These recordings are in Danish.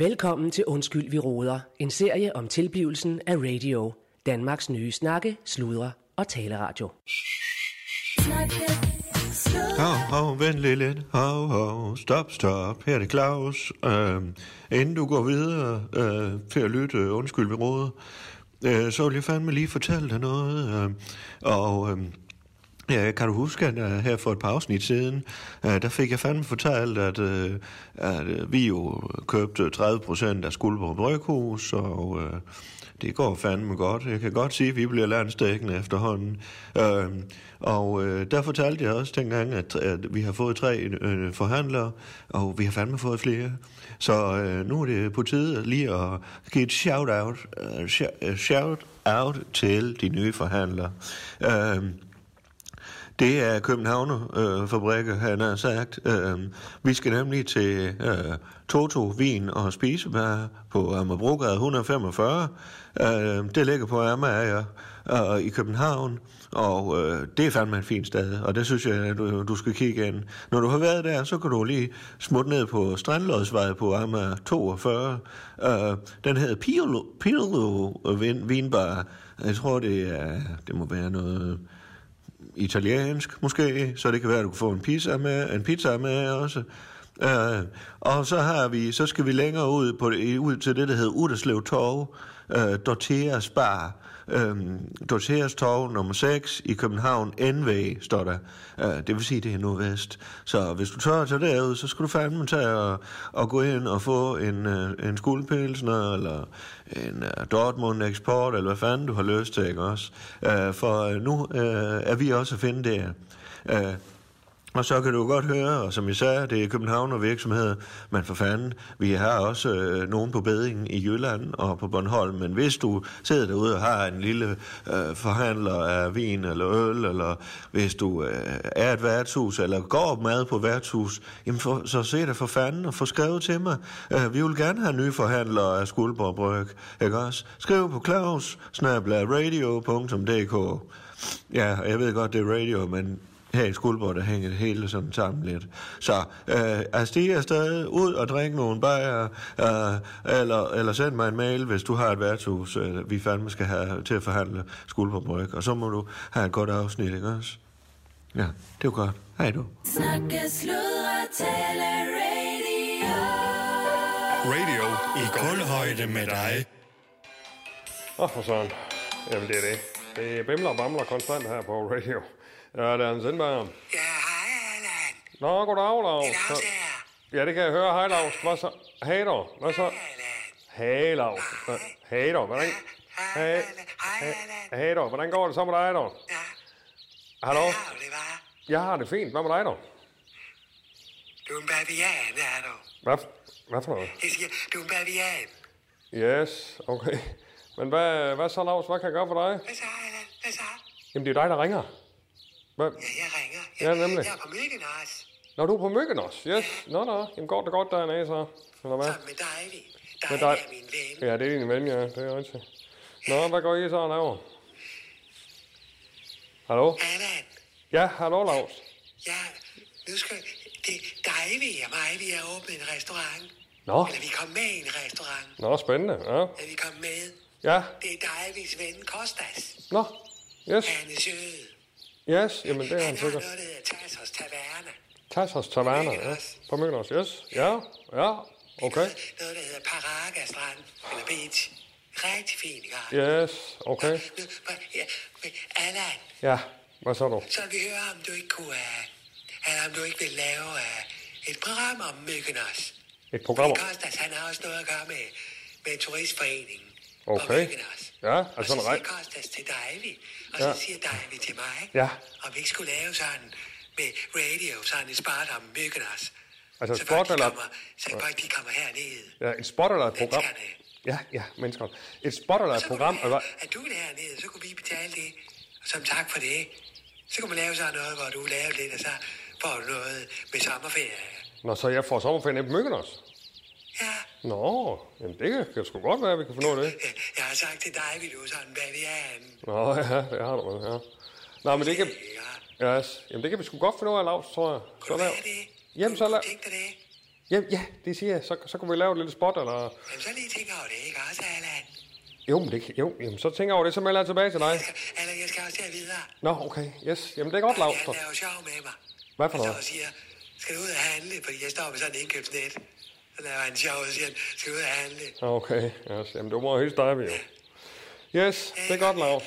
Velkommen til Undskyld, vi råder. En serie om tilblivelsen af radio. Danmarks nye snakke, sludre og taleradio. Hov, hov, vent lige lidt. Hov, hov, stop, stop. Her er det Claus. Øh, inden du går videre øh, til at lytte øh, Undskyld, vi råder, øh, så vil jeg fandme lige fortælle dig noget. Øh, og... Øh, Ja, kan du huske, at øh, her for et par afsnit siden, øh, der fik jeg fandme fortalt, at, øh, at vi jo købte 30 procent af Skuldborg Bryghus, og det går fandme godt. Jeg kan godt sige, at vi bliver landstækkende efterhånden. Øhm, og der fortalte jeg også dengang, at, at vi har fået tre forhandlere, og vi har fandme fået flere. Så nu er det på tide lige at give et shout-out shout-out til de nye forhandlere. Øhm, det er Københavner-fabrikker, øh, han har sagt. Øh, vi skal nemlig til øh, Toto Vin og Spisebær på Amagerbrogade 145. Øh, det ligger på Amager øh, i København, og øh, det er fandme en fin sted, og det synes jeg, du, du skal kigge ind. Når du har været der, så kan du lige smutte ned på Strandlodsvej på Amager 42. Øh, den hedder Pirlo, Pirlo Vin, Vinbar. Jeg tror, det, er, det må være noget italiensk måske, så det kan være, at du kan få en pizza med, en pizza med også. Øh, og så har vi, så skal vi længere ud, på, ud til det, der hedder Uderslev Torv, uh, Dorteas Bar. Um, Dorteas Torv nummer 6 i København, NV, står der. Øh, det vil sige, det er nordvest. Så hvis du tør til derud, så skal du fandme tage og, og gå ind og få en, øh, en skuldpilsner, eller en øh, Dortmund Export, eller hvad fanden du har lyst til, ikke også? Øh, for nu øh, er vi også at finde der. Øh, og så kan du godt høre, og som jeg sagde, det er København og virksomheder, men for fanden, vi har også øh, nogen på bedingen i Jylland og på Bornholm, men hvis du sidder derude og har en lille øh, forhandler af vin eller øl, eller hvis du øh, er et værtshus, eller går mad på værtshus, jamen for, så se det for fanden og få skrevet til mig. Øh, vi vil gerne have nye forhandlere af Skuldborg Bryg, ikke også? Skriv på klaus radio.dk Ja, jeg ved godt, det er radio, men her i Skuldborg, der hænger det hele sådan sammen lidt. Så øh, at stige afsted, ud og drikke nogle bajer, øh, eller, eller send mig en mail, hvis du har et værtshus, øh, vi fandme skal have til at forhandle Skuldborg Bryg, og så må du have et godt afsnit, ikke også? Ja, det er godt. Hej du. Snakke, sludre, tale, radio. Radio i kulhøjde med dig. Åh, for sådan. Jamen, det er det. Det er bimler og bamler konstant her på radio. Ja, det er en Sindberg. Ja, hej Allan. Nå, goddag, Lars. Det er Lars her. Ja, det kan jeg høre. Hej, Lars. Hvad så? Hej da. Hvad så? Hej Lars. Hej da. Hvordan? Hej Hej. Allan. Hej da. Hvordan går det så med dig, da? Ja, Hallo? ja, det var. Jeg har det fint. Hvad med dig, da? Du er en bavian, er du. Hvad, hvad for noget? Jeg siger, du er en bavian. Yes, okay. Men hvad, hvad så, Lars? Hvad kan jeg gøre for dig? Hvad så, Allan? Hvad så? Jamen, det er dig, der ringer. Hvad? Ja, jeg ringer. Ja, nemlig. Jeg er på myggen også. Nå, du er på myggen også? Yes. Nå, nå. Jamen, går det godt dernede, så? Eller hvad? Sammen med dig, Med Dig dig. er min ven. Ja, det er din ven, ja. Det er rigtigt. Nå, hvad går I så og laver? Hallo? Allan, Ja, hallo, Lars. ja, nu skal... Det er dig, vi og mig, vi har åbnet en restaurant. Nå, Eller vi kom med i en restaurant. nå, spændende. Ja, Ja, vi kom med. ja. Det er dig, hvis ven Kostas. Nå, yes, Han er sød. Yes. Jamen, det er han Han har sikkert. noget, der hedder Tassos Taverna. Tassos Taverna, ja. På også, yes. Ja, ja, okay. Noget, der hedder Paraga Strand, eller Beach. Rigtig fint, ikke? Yes, okay. Nu, ja, Allan, Ja, hvad så du? så vi høre, om du ikke kunne, uh, eller om du ikke vil lave uh, et program om også. Et program? Kostas, han har også noget at gøre med, med turistforeningen. Okay. Og myggen Ja, og altså så en siger rej- Kostas til Davy, og Ja. så siger Davy til mig, Ja. om vi ikke skulle lave sådan med radio, sådan en spot om myggen også. Altså så spot folk, eller- Kommer, så folk, de kommer herned. Ja, et spot eller et program? Ja, ja, mennesker. Et spot eller et Så program? du lave, at du er hernede, så kunne vi betale det. Og som tak for det, så kunne man lave sådan noget, hvor du laver lidt, og så får du noget med sommerferie. Nå, så jeg får sommerferien på? Ja, Nå, jamen det kan, kan sgu godt være, at vi kan få noget af det. jeg har sagt til dig, vil du er sådan bavian. Nå, ja, det har du, ja. Nå, men det kan... Ja, yes. jamen det kan vi sgu godt finde ud af, Lars, tror jeg. Så kunne du lav. være det? Jamen, så Kunne lav. du tænke dig det? Ja, ja, det siger jeg. Så, så kunne vi lave et lille spot, eller... Jamen, så lige tænker over det, ikke også, Allan? Jo, men det, jo, jamen, så tænker jeg over det, så melder jeg tilbage til dig. Allan, jeg skal også til videre. Nå, okay, yes. Jamen, det er godt, Lars. Han er jo sjov med mig. Hvad for noget? står og siger, skal du ud og handle? Fordi jeg står med sådan en indkøbsnet. Laver han sjov siger, skal ud og handle? Okay, yes. Jamen, du må hilse dig, vi jo. Yes, det er godt, Lars.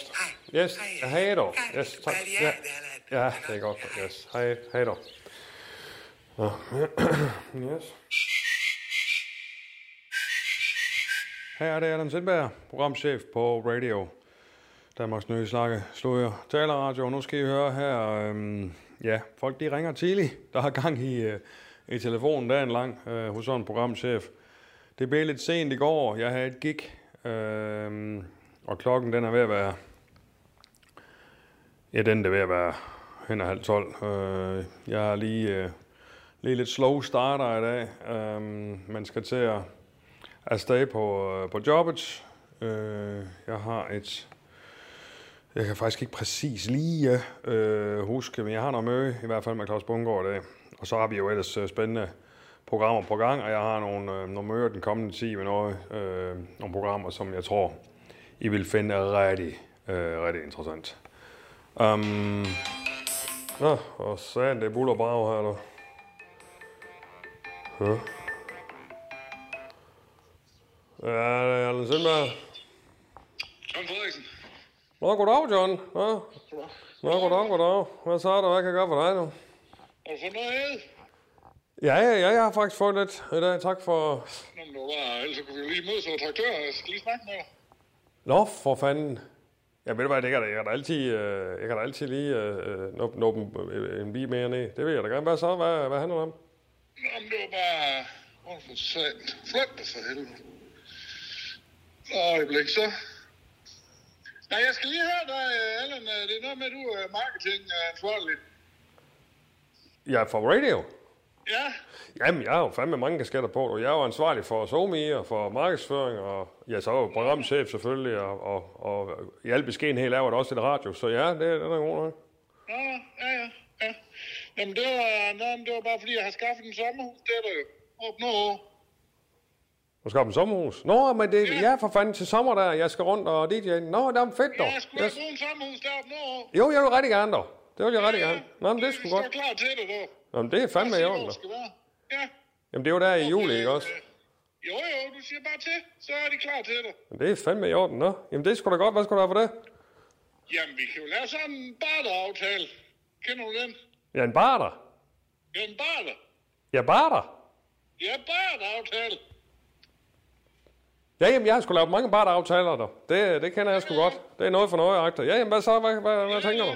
Hej. Yes, hej dog. Yes, tak. Ja, ja det er godt. Yes, hej, hej dog. Yes. Her er det Allan Sindberg, programchef på Radio. Danmarks nye slakke sløjer taleradio. Nu skal I høre her, øhm, ja, folk de ringer tidligt. Der har gang i, øh, i telefonen dagen lang øh, hos sådan en programchef. Det blev lidt sent i går. Jeg havde et gig, øh, og klokken den er ved at være... Ja, den er ved at være hen ad halv tolv. Øh, jeg har lige, øh, lige lidt slow starter i dag. Øh, man skal til at afsted på, øh, på jobbet. Øh, jeg har et... Jeg kan faktisk ikke præcis lige øh, huske, men jeg har noget møde, i hvert fald med Claus Bungård i dag. Og så har vi jo ellers øh, spændende programmer på gang, og jeg har nogle, øh, nogle møder den kommende tid med noget, øh, nogle programmer, som jeg tror, I vil finde rigtig, øh, rigtig interessant. Um, nå, og sagen, det er buller brav her, du. Ja. Ja, det er Allan Sindberg. Tom Frederiksen. Nå, goddag, John. Nå, Nå goddag, goddag. Hvad så der? Hvad kan jeg gøre for dig nu? Har du fået noget? Ja, ja, ja, jeg har faktisk fået lidt i dag. Tak for... Nå, men det var bare, ellers så kunne vi jo lige mødes over traktør. Jeg skal lige snakke med dig. Nå, for fanden. Ja, ved du hvad, det kan da, jeg kan da altid, øh, jeg kan da altid lige øh, nå, nå en, øh, en bi mere ned. Det vil jeg da gerne. Hvad så? Hvad, hvad handler det om? Nå, men det var bare... Åh, for satan. Flot det for helvede. Nå, øjeblik, så. Nej, jeg skal lige høre dig, øh, Allan. øh, Det er noget med, at du er marketingansvarlig. Ja, for radio. Ja, Jamen, jeg har jo fandme mange kasketter på, og jeg er jo ansvarlig for SoMe og for markedsføring, og ja, så er jeg jo programchef selvfølgelig, og, og, og i al beskedenhed laver jeg da også lidt radio, så ja, det, det er da god nok. Nå, ja, ja, ja. Jamen, det var, men det var bare, fordi jeg har skaffet en sommerhus. Det er der jo. Op noget. Du en sommerhus. Nå, men det, ja, for fanden til sommer der, jeg skal rundt og DJ. Nå, det er fedt dog. Ja, jeg skulle have brugt en sommerhus deroppe noget. Jo, jeg vil rigtig gerne dog. Det vil jeg Ja, gerne. Nå, men det er Vi godt. står klar til det, dog. Nå, men det er fandme i orden. Ja. Jamen, det er jo der i juli, ikke også? Øh, Jo, jo, du siger bare til, så er de klar til det. Men det er fandme i orden, nå. Jamen, det sgu da godt. Hvad skal du have for det? Jamen, vi kan jo lave sådan en barter-aftale. Kender du den? Ja, en barter. Ja, en barter. Ja, barter. Ja, barter-aftale. Ja, jamen, jeg har sgu lavet mange barteraftaler der. Det, det kender jeg sgu godt. Det er noget for noget, agter. Ja, jamen, hvad så? Hvad, hvad, hvad tænker du?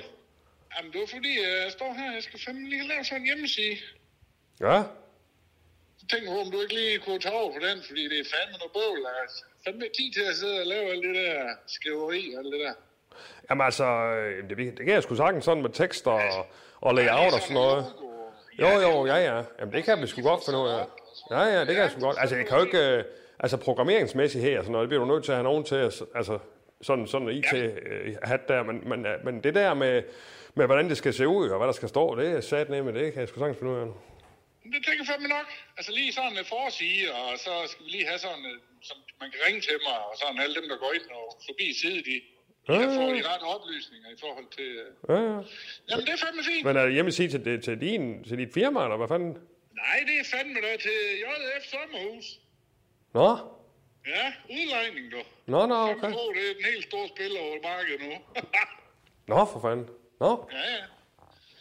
Jamen, det var fordi, øh, jeg står her, jeg skal fandme lige lave sådan en hjemmeside. Ja. Så tænker jeg på, om du ikke lige kunne tage over på den, fordi det er fandme noget bøvl. Altså. Fandme tid til at sidde og lave alt det der skriveri og alt det der. Jamen altså, øh, det, det kan jeg sgu sagtens sådan med tekster og, og layout og sådan noget. Jo, jo, ja, ja. Jamen, det kan vi sgu godt finde ud af. Ja, ja, det kan jeg sgu godt. Altså, jeg kan jo ikke... øh, Altså, programmeringsmæssigt her, sådan noget, det bliver du nødt til at have nogen til at... Altså, sådan, sådan IT-hat der, men, men, men det der med, med, hvordan det skal se ud, og hvad der skal stå, det er sat med, det kan jeg sgu sagtens finde ud af. Men Det tænker jeg fandme nok. Altså lige sådan en forside, og så skal vi lige have sådan, øh, som man kan ringe til mig, og sådan alle dem, der går ind og forbi side, de, Ja, ja, få ja. de rette oplysninger i forhold til... øh, Ja, ja. Jamen, det er fandme fint. Men er det hjemmeside til, det- til, din, til dit firma, eller hvad fanden? Nej, det er fandme da til JF Sommerhus. Nå, Ja, udlejning, du. nå, nå, Okay. okay. det er den helt store spiller over markedet nu. Nå, for fanden. Nå, ja, ja.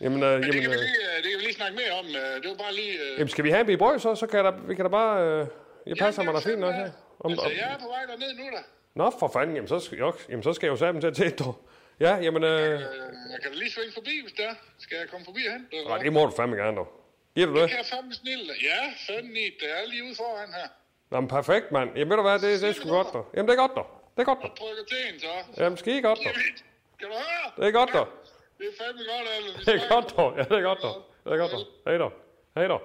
jamen, øh, Men det jamen, kan, vi øh, lige, øh, det kan vi lige snakke mere om. øh, Det var bare lige... øh, jamen, skal vi have en bibrøg, så, så kan der, vi kan da bare... Øh, jeg passer jamen, mig da det fint nok her. Om, Altså, om, jeg er på vej derned nu, da. Nå, for fanden, jamen så, skal, jo, jamen, så skal jeg jo dem til at tætte, dog. Ja, jamen, øh, Øh, Jeg kan da lige svinge forbi, hvis det er. Skal jeg komme forbi og hente det? nej, det må du fandme gerne, dog. Giver du det? kan jeg fandme snille. Ja, fandme i. Det er lige ude foran her. Nå, men perfekt, mand. Jamen, ved du hvad, det, det er sgu godt, dog. Jamen, det er godt, dog. Det er godt, dog. Trykker til en, så. Jamen, skide godt, dog. Kan du høre? Det er godt, dog. Det er fandme godt, alle. Vi Det er godt, dog. Ja, det er godt, dog. Det er godt, dog. Hej, dog. Hej, dog.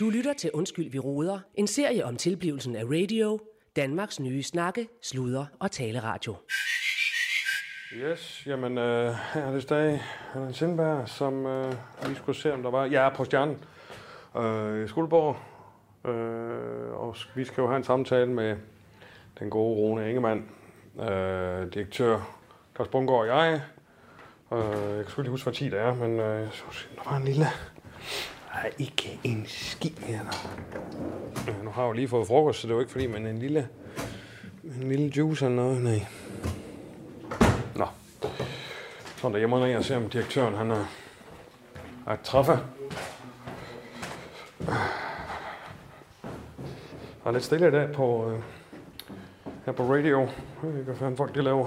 Du lytter til Undskyld, vi råder. En serie om tilblivelsen af radio. Danmarks nye snakke, sludre og taleradio. Yes, jamen, øh, her er det stadig Allan Sindberg, som øh, vi skulle se, om der var... Jeg er på stjernen. øh, i Skuldborg. Øh, og vi skal jo have en samtale med den gode Rune Ingemann, øh, direktør Claus Bungård og jeg. Øh, jeg kan sgu ikke huske, hvor 10 det er, men øh, jeg der var en lille... Der er ikke en ski her. Øh, nu har jeg jo lige fået frokost, så det er jo ikke fordi, men en lille, en lille juice eller noget. Nej. Nå. Så er der hjemme og se, om direktøren han er, er træffe. Der er lidt stille i dag på, øh, her på radio. Jeg ved ikke, hvad fanden folk de laver.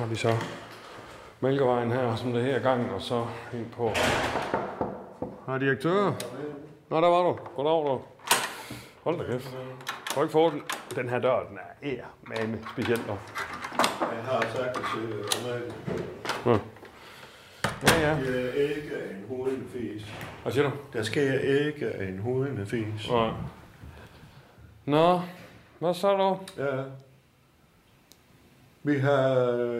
Har vi så Mælkevejen her, som det her er gangen, og så ind på... Hej, direktør. Nå, der var du. Goddag, du. Hold da kæft. Du ikke den? Den her dør, den er ære, men specielt nu. Jeg har sagt det til Amalie. Ja, ja. Det er ikke en hudende fis. Hvad siger du? Der sker ikke en hudende fis. Nej. Nå, hvad så du? Ja. Vi har,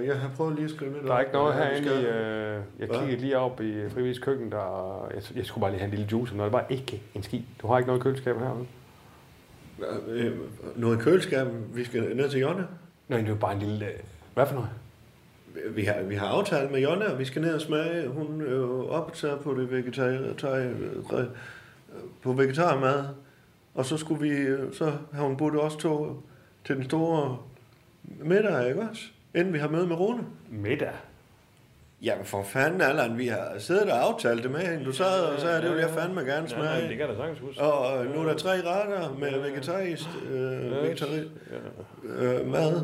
jeg har prøvet lige at skrive lidt Der er op, ikke noget vi herinde i... Øh, jeg kiggede lige op i Frivis køkken, der... Jeg, jeg skulle bare lige have en lille juice, men der var ikke en ski. Du har ikke noget i køleskabet her, vel? Øh, Noget i køleskabet. Vi skal ned til Jonna. Nej, det er bare en lille... øh, Hvad for noget? Vi har, vi har aftalt med Jonna, at vi skal ned og smage. Hun er jo optaget på det vegetar, på vegetarmad. Og så skulle vi, øh, så har hun budt os to til den store middag, ikke også? Inden vi har møde med Rune. Middag. Jamen for fanden, Allan, vi har siddet og aftalt det med hende. Du sad og sagde, at det vil jeg fandme gerne Ja, nej, det smage. kan jeg da sagtens huske. Og øh, nu er der tre retter med vegetarisk øh, vegetari, øh, mad.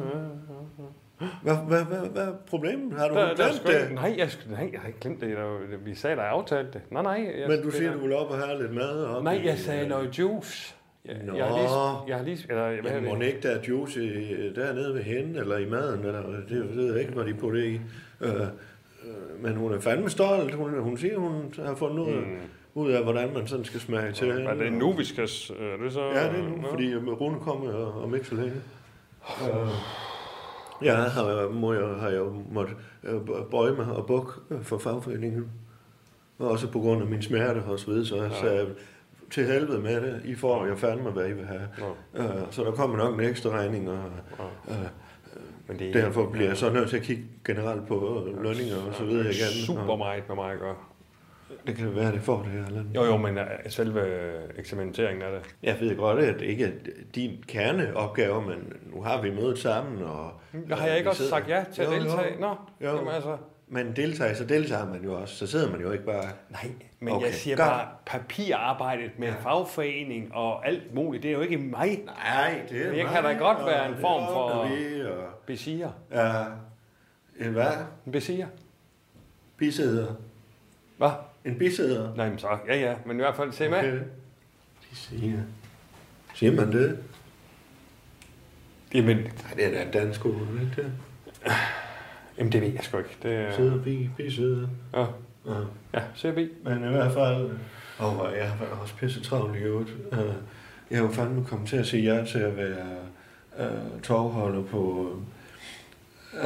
Hvad, hvad, hvad, hvad er problemet? Har du Der, der er glemt ikke, det? nej, jeg, nej, jeg har ikke glemt det. Der, vi sagde, der er aftalt det. Nej, nej. Jeg, Men du siger, der- du vil op og have lidt mad op Nej, jeg sagde noget juice. Jeg, Nå. jeg har lige... Jeg har lige eller, hvad Jamen, må det? ikke der er juice i, dernede ved hende, eller i maden, eller det ved jeg ikke, hvad de putter i. Øh, øh, men hun er fandme stolt. Hun, hun siger, hun har fundet ud, mm. ud af, hvordan man sådan skal smage til. Er det nu, vi skal... s- Er det så... Ja, det er nu, Nå. fordi øh, Rune kommer om, om ikke så længe. Øh, Ja, har, må jeg, har jeg måttet øh, bøje mig og bukke øh, for fagforeningen. Og også på grund af min smerte og så videre, så jeg sagde, til helvede med det, I får jeg fandme, hvad I vil have. Nå. Øh, så der kommer nok en ekstra regning, og øh, Men det er derfor bliver jeg så nødt til at kigge generelt på lønninger og så videre igen. super meget med mig at gøre. det kan være, det får det her land. Jo, jo, men øh, selve eksperimenteringen af det. Jeg ved godt, at det ikke er din kerneopgave, men nu har vi mødet sammen, og... Der har jeg ikke også sidder- sagt ja til at Jo, jo. deltage? Nå, Jo. jamen altså... Men deltager, så deltager man jo også. Så sidder man jo ikke bare... Nej, men Okay, jeg siger godt. bare, papirarbejdet med fagforening og alt muligt, det er jo ikke mig, Nej, det er Men jeg kan da mig, godt være en form for- Vi, og, besiger. ja, en hvad? En besiger. Bisæder. Hvad? En bisæder. Nej, men så, ja, ja, men i hvert fald se med. Okay. Bisæder. Siger man det? Jamen, Nej, det er da en dansk ord, ikke det? jamen, det ved jeg sgu ikke. Det, er- Sidder bi, ja, Ja. ja, CB. Men i hvert fald, og jeg har været også pisse travlt i øvrigt. Øh, Jeg er jo fandme kommet til at sige ja til at være uh, tovholder på... Uh,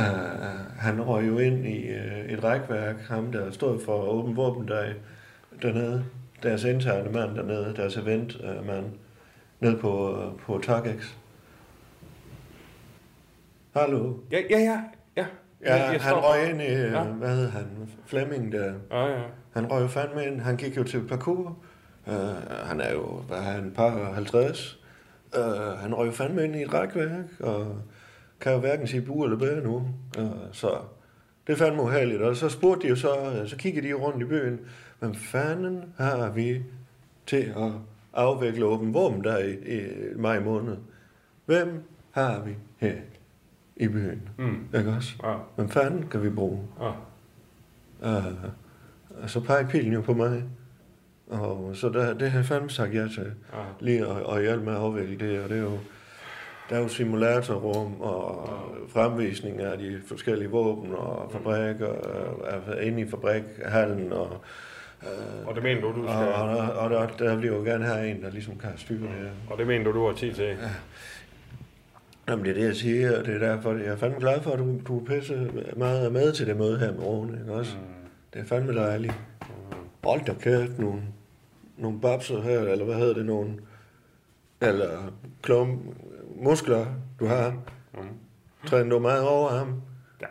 han røg jo ind i uh, et rækværk, ham der stod for åben våbendag dernede. Deres interne mand dernede, deres eventmand, nede på, uh, på Targex. Hallo? Ja, ja, ja. Ja. Jeg- jeg han røg ind i, Ja. ja. hvad hed han, Flemming der. Ja, ja. Han røg jo fandme ind. Han gik jo til parkour. Uh, han er jo, hvad er han, par og 50. Uh, han røg jo fandme ind i et rækværk, og kan jo hverken sige bu eller bære nu. Uh, så det er fandme uheldigt. Og så spurgte de jo så, øh, så kiggede de rundt i byen, hvem fanden har vi til at afvikle åben våben der i, i maj måned? Hvem har vi her i byen? Mm. Ikke også? Ja, Hvem fanden kan vi bruge? ja. Uh, og så peger pilen jo på mig. Og så der, det har jeg fandme sagt ja til. ja. Lige at, at hjælpe med at afvikle det. Og det er jo, der er jo simulatorrum og fremvisning af de forskellige våben og fabrikker, uh, inde i fabrikhallen. Og, uh, Og det mener du, du og, skal... og, og, og der, der vil jeg jo gerne have en, der ligesom kan styre det her. Og det mener du, du har tid til. Jamen, det er det, jeg siger, og det er derfor, jeg er fandme glad for, at du, du er pisse meget med til det møde her med Rune, ikke også? Mm. Det er fandme dejligt. Hold da kæft, nogle, nogle babser her, eller hvad hedder det, nogle, eller klum, muskler, du har. Mm. Træner du meget over ham?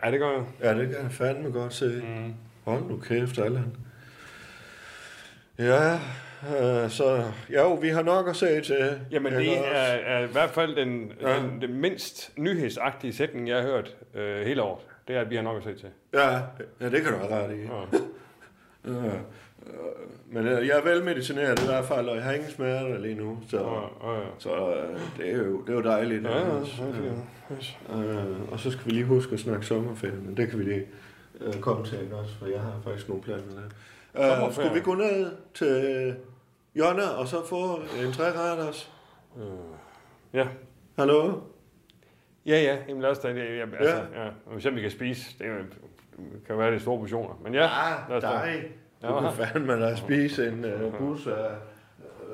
Ja, det gør jeg. Ja, det kan jeg fandme godt se. Mm. Hold nu kæft, Allan. Ja, øh, så jo, vi har nok at se til. Jamen, det er, er i hvert fald den, Ja. ja. den, den mindst nyhedsagtige sætning, jeg har hørt øh, hele året. Det er, at vi har nok at se til. Ja, ja, det kan du have ret i. Ja. Ja. Øh, Men øh, jeg er velmedicineret i hvert fald, og jeg har ingen smerter lige nu, så, Ja, ja, ja. så øh, det, er jo, det er jo dejligt. Ja, ja, ja, yes. Øh, og så skal vi lige huske at snakke sommerferie, men det kan vi lige øh, komme til også, for jeg har faktisk nogle planer der. Øh, skulle vi gå ned til Jonna og så få en træretters? Ja. Hallo? Ja, ja. Jamen lad os da. Ja, ja, altså, Ja. ja. Hvis vi kan spise, det, er kan være det store portioner. Men ja, lad os da. dig. Du Ja. kan fandme da spise en uh, bus af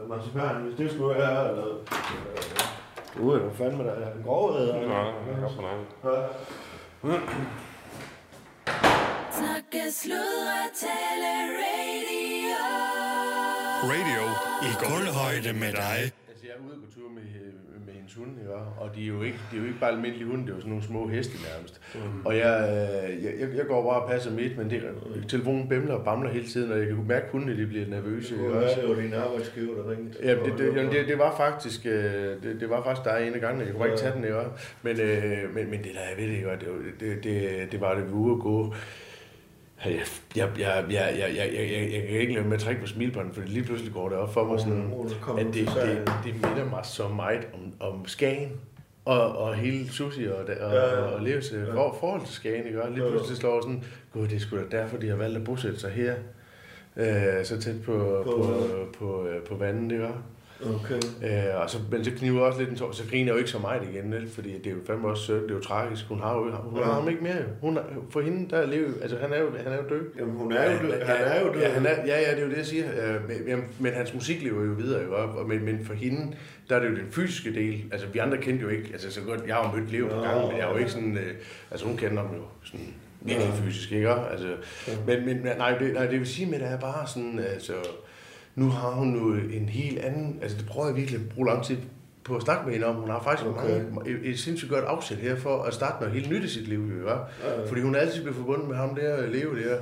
uh, marcipan, hvis det skulle være, eller... Uh, du er da fandme da en grov æder. Ja, ja, godt for dig. Snakke, sludre, tale. Radio i guldhøjde med dig. Altså, jeg er ude gå tur med, med hendes hunde, ikke? og de er, jo ikke, de er jo ikke bare almindelige hunde, det er jo sådan nogle små heste nærmest. Mm. Og jeg, øh, jeg, jeg, går bare og passer mit, men det, telefonen bimler og bamler hele tiden, og jeg kan mærke, at hundene de bliver nervøse. Det var også? jo din arbejdsgiver, der ringede. Ja, det, det, jamen, det, det, var faktisk, øh, det, det var faktisk der en af gangene, jeg kunne bare ikke tage den, ikke? også? Men, øh, men, men det der, jeg ved det ikke, det, var- det, det, det var det, ude at gå jeg, jeg, jeg, jeg, jeg, jeg, jeg, jeg kan ikke lade med at trække på smilbåndet, fordi lige pludselig går det op for mig, sådan, at det, det, det minder mig så meget om, om Skagen. Og, og hele Susi og, og, ja, ja. og Leves ja. forhold til Skagen, ikke? Lige pludselig slår sådan, gud, det skulle da derfor, de har valgt at bosætte sig her, øh, så tæt på, på, på, på, øh, på vandet, ikke? Okay. Øh, og så, men så kniver også lidt en tår, så griner jeg jo ikke så meget igen, vel? fordi det er jo fandme også sødt, det er jo tragisk. Hun har jo hun har ham ikke mere. Hun for hende, der er lever, altså han er jo, han er jo død. Jamen, hun er jo død. Han er jo død. Ja, han er, ja, ja, det er jo det, jeg siger. Øh, men, jamen, men hans musik lever jo videre, jo, og, men, men for hende, der er det jo den fysiske del. Altså, vi andre kendte jo ikke, altså så godt, jeg har jo mødt Leo på gangen, men jeg er jo ikke sådan, øh, altså hun kender ham jo sådan virkelig fysisk, ikke? Altså, men, men nej, det, nej, det vil sige, at det er bare sådan, altså, nu har hun jo en helt anden, altså det prøver jeg virkelig at bruge lang tid på at snakke med hende om. Hun har faktisk Okay. mange, et, et sindssygt godt afsæt her for at starte noget helt nyt i sit liv, jo, ja? Fordi hun er altid blevet forbundet med ham der, Leo der.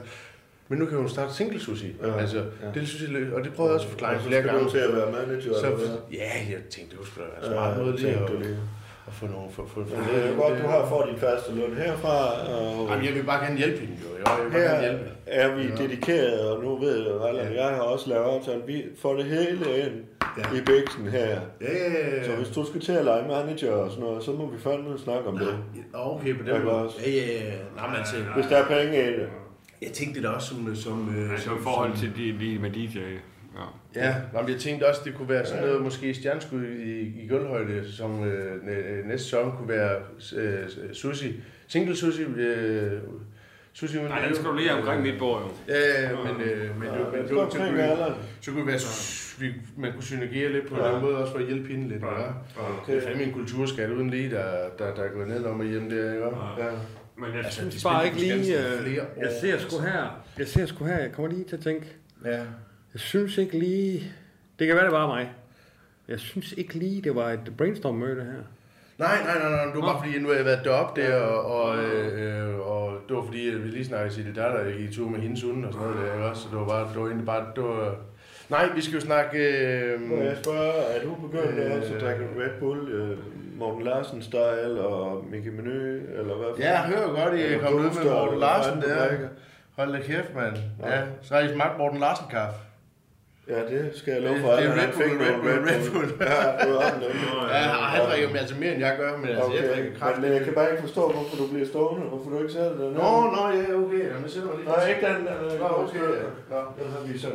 Men nu kan hun starte single sushi. Ja, Ja, altså, ja. ja. det synes jeg, og det prøvede jeg også at forklare Og så flere skal gange. du til at være manager, så, ja, jeg tænkte, det skulle være Ja, smart måde at, du lige. at få nogle... For, for, for, Men det er godt, du har fået din faste løn herfra, og Jamen, jeg vil bare gerne hjælpe hende, jo. Jeg vil bare gerne hjælpe er vi dedikeret, og nu ved jeg, Allan, jeg har også lavet aftale, vi får det hele ind Ja. i bæksen her. Ja, ja, ja, ja. Så hvis du skal til at lege manager og sådan noget, så må vi fandme snakke om det. Okay, på Ja, den måde. også. Ja, ja, ja. Nej, men altså, Hvis der er penge i det. jeg tænkte det også som... som, øh, Altså som i forhold til de, de med DJ. Ja. Ja, nå, men jeg tænkte også, det kunne være sådan noget, måske stjerneskud i, i gulvhøjde, som øh, næ- næste sæson kunne være øh, sushi. Single sushi. Øh, sushi uden Nej, den skal du lige omkring mit bord, jo. Ja, ja, men, øh, men, Ja, ja, men, det så, kunne, så kunne det være, vi, man kunne synergere lidt på Ja. ja. den måde, også for at hjælpe hende lidt. Ja. Okay. Det er fandme en kulturskat uden lige, der, der, der er gået ned om og hjem der, ikke? Ja. Men jeg Altså, altså, synes bare ikke lige... Øh, jeg ser sgu her... Jeg ser sgu her, jeg kommer lige til at tænke... Ja. Jeg synes ikke lige... Det kan være, det var mig. Jeg synes ikke lige, det var et brainstorm-møde her. Nej, nej, nej, nej, det var bare fordi, nu har jeg været deroppe der, og, og, øh, og det var fordi, at vi lige snakkede til det der, der i tur med hendes hunde og sådan noget der, ikke også? Så det var bare, det var egentlig bare, det var... Nej, vi skal jo snakke... Øh, Må jeg spørge, er du begyndt Øh, også at drikke Red Bull, øh, Morten Larsen style og Mickey Menu, eller hvad? ja, jeg hører godt, I er kommet ud med Morten Larsen der. Hold da kæft, mand. Ja. Ja, så har I smagt Morten Larsen kaffe. Ja, det skal jeg love Det- for. det er Allan, Red Bull, Red Bull, Red Bull. Ja, det han drikker jo altså mere, end jeg gør, men altså, jeg Okay, drikker kraft. men jeg kan bare ikke forstå, hvorfor du bliver stående, hvorfor du ikke sætter den Nå, nå, ja, okay. Jamen, så lige. Nej, ikke den. Den, Nå, okay. Ja, den har vi så.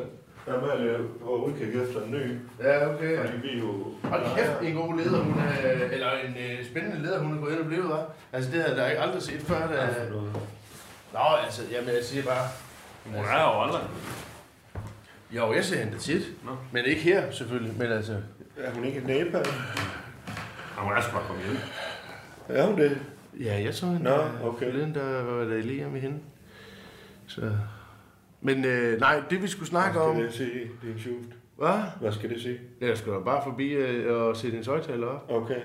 Der er med at på udkig efter en ny. ja okay. Fordi vi jo... Hold kæft, en god leder, hun er, eller en øh, spændende leder, hun er gået ind og blevet, hva'? Altså, det havde jeg da ikke aldrig set før. Da... Nå, altså, jamen, jeg siger bare... Hun er jo aldrig. Jo, jeg ser hende tit. Nå. Men ikke her, selvfølgelig. Men altså... Er hun ikke i Nepal? Ja, hun er sgu bare kommet hjem. Er hun det? Ja, jeg så hende. Nå, øh, okay. Forleden, der var der lige med hende. Så... Men øh, nej, det vi skulle snakke om... Hvad skal det sige, din sjuft? Hvad? Hvad skal det sige? Jeg skal da bare forbi øh, og sætte en højtaler op. Okay.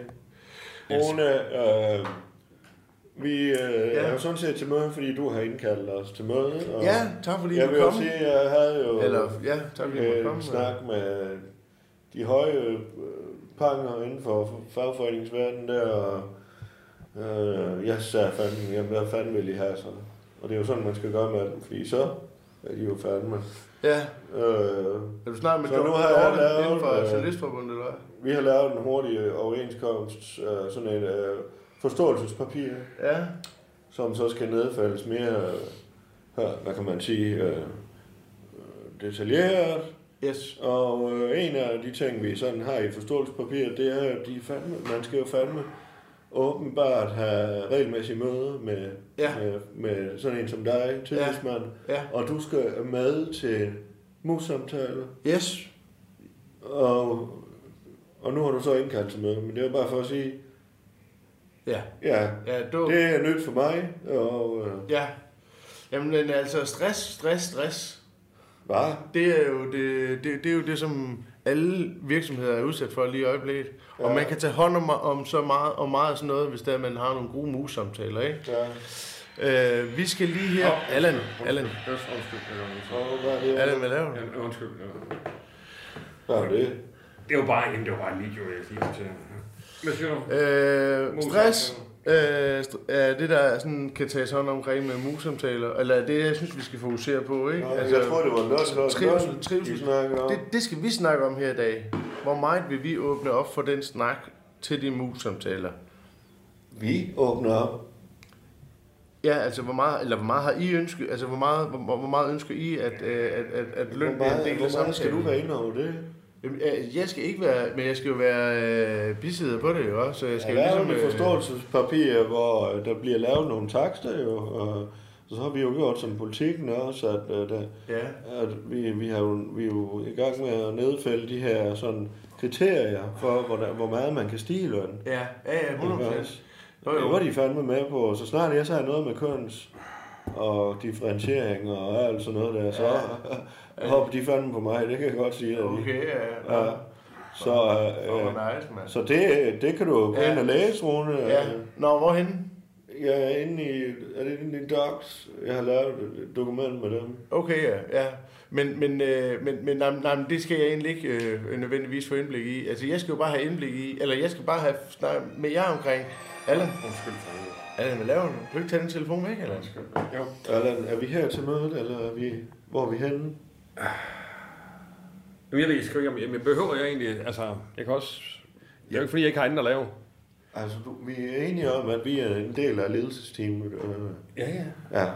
Rune, øh, vi øh, ja. er jo sådan set til møde, fordi du har indkaldt os til møde. Og Ja, tak fordi jeg du vil jo kom. sige, at jeg havde jo Eller, ja, tak fordi øh, kom. en snak med de høje øh, panger inden for fagforeningsverdenen der, og øh, jeg sagde fandme, jamen, hvad fanden vil I have så? Og det er jo sådan, man skal gøre med dem, fordi så er de jo fandme. Ja, Øh, er du snart med Så nu har jeg lavet, inden for øh, Journalistforbundet, eller hvad? vi har lavet en hurtig overenskomst, øh, sådan et øh, forståelsespapir, Ja, som så skal nedfældes mere, øh, her, hvad kan man sige, øh, øh, detaljeret. yes. Og øh, en af de ting, vi sådan har i forståelsespapiret, det er, at de fandme, man skal jo fandme åbenbart have regelmæssige møder med, Ja. med, med sådan en som dig, tillidsmand, Ja. og du skal med til mus-samtaler, Yes. og, og nu har du så indkaldt til møde, men det er bare for at sige, Ja. ja, Ja, du... det er nyt for mig, og øh, Ja. Jamen, men altså, stress, stress, stress. bare, Det er jo det, det, det, er jo det som alle virksomheder er udsat for lige i øjeblikket. Og Ja. man kan tage hånd om, om så meget, og meget af sådan noget, hvis der man har nogle gode mus-samtaler, ikke? ja, Øh, vi skal lige her... Allan, Allan, Undskyld. og hvad det? Allan, hvad laver du? Undskyld. Ja. Hvad er det? Det var bare, jamen, det var bare en video, jeg lige til. Øh, stress øh, st- er det, der sådan kan tages hånd omkring med mus-samtaler, eller er det, jeg synes, vi skal fokusere på, ikke? Nå, jeg tror, det var løn, løn, trivsel, trivsel. Det, det skal vi snakke om her i dag. Hvor meget vil vi åbne op for den snak til de mus-samtaler? Vi åbner op. Ja, altså hvor meget, eller hvor meget har I ønsket, altså hvor meget, hvor, hvor meget ønsker I, at, øh, at, at, at løn Hvor bliver en del hvor af meget skal du samtalen? være inde over det? Øh, Jeg skal ikke være, men jeg skal jo være øh, bisidder på det jo også, så jeg skal skal jo ligesom... et forståelsespapir, hvor øh, der bliver lavet nogle takster jo, og så har vi jo gjort som politikken også, at, at, at, Ja, at vi, vi, har jo, vi er jo i gang med at nedfælde de her sådan kriterier for, hvor, der, hvor meget man kan stige i løn. ja, ja, ja, 100 Jo, Det jo. var de fandme med på, så snart jeg sagde noget med køns og differentiering og alt sådan noget der, så ja. hoppede de fandme på mig, det kan jeg godt sige. Okay, ja, ja. Så, øh, nice, så det, det kan du gå Ja. ind og læse, Rune. Ja, nå, hvorhen? Jeg er inde i, er det inde i Docs? Jeg har lavet et dokument med dem. Okay, ja. ja. Men, men, øh, men, men, nej, nej, men det skal jeg egentlig ikke øh, nødvendigvis få indblik i. Altså, jeg skal jo bare have indblik i, eller jeg skal bare have snakket med jer omkring. Allan, Undskyld for. Allan, hvad laver du? Kan du ikke tage den telefon væk, Allan? Jo. Allan, er vi her til mødet, eller er vi, hvor er vi henne? Jamen, jeg ved sgu ikke, om jeg, behøver jeg egentlig, altså, jeg kan også, det er jo ikke fordi, jeg ikke har andet at lave. Altså, du, vi er enige om, at vi er en del af ledelsesteamet. Øh, Ja, ja. ja.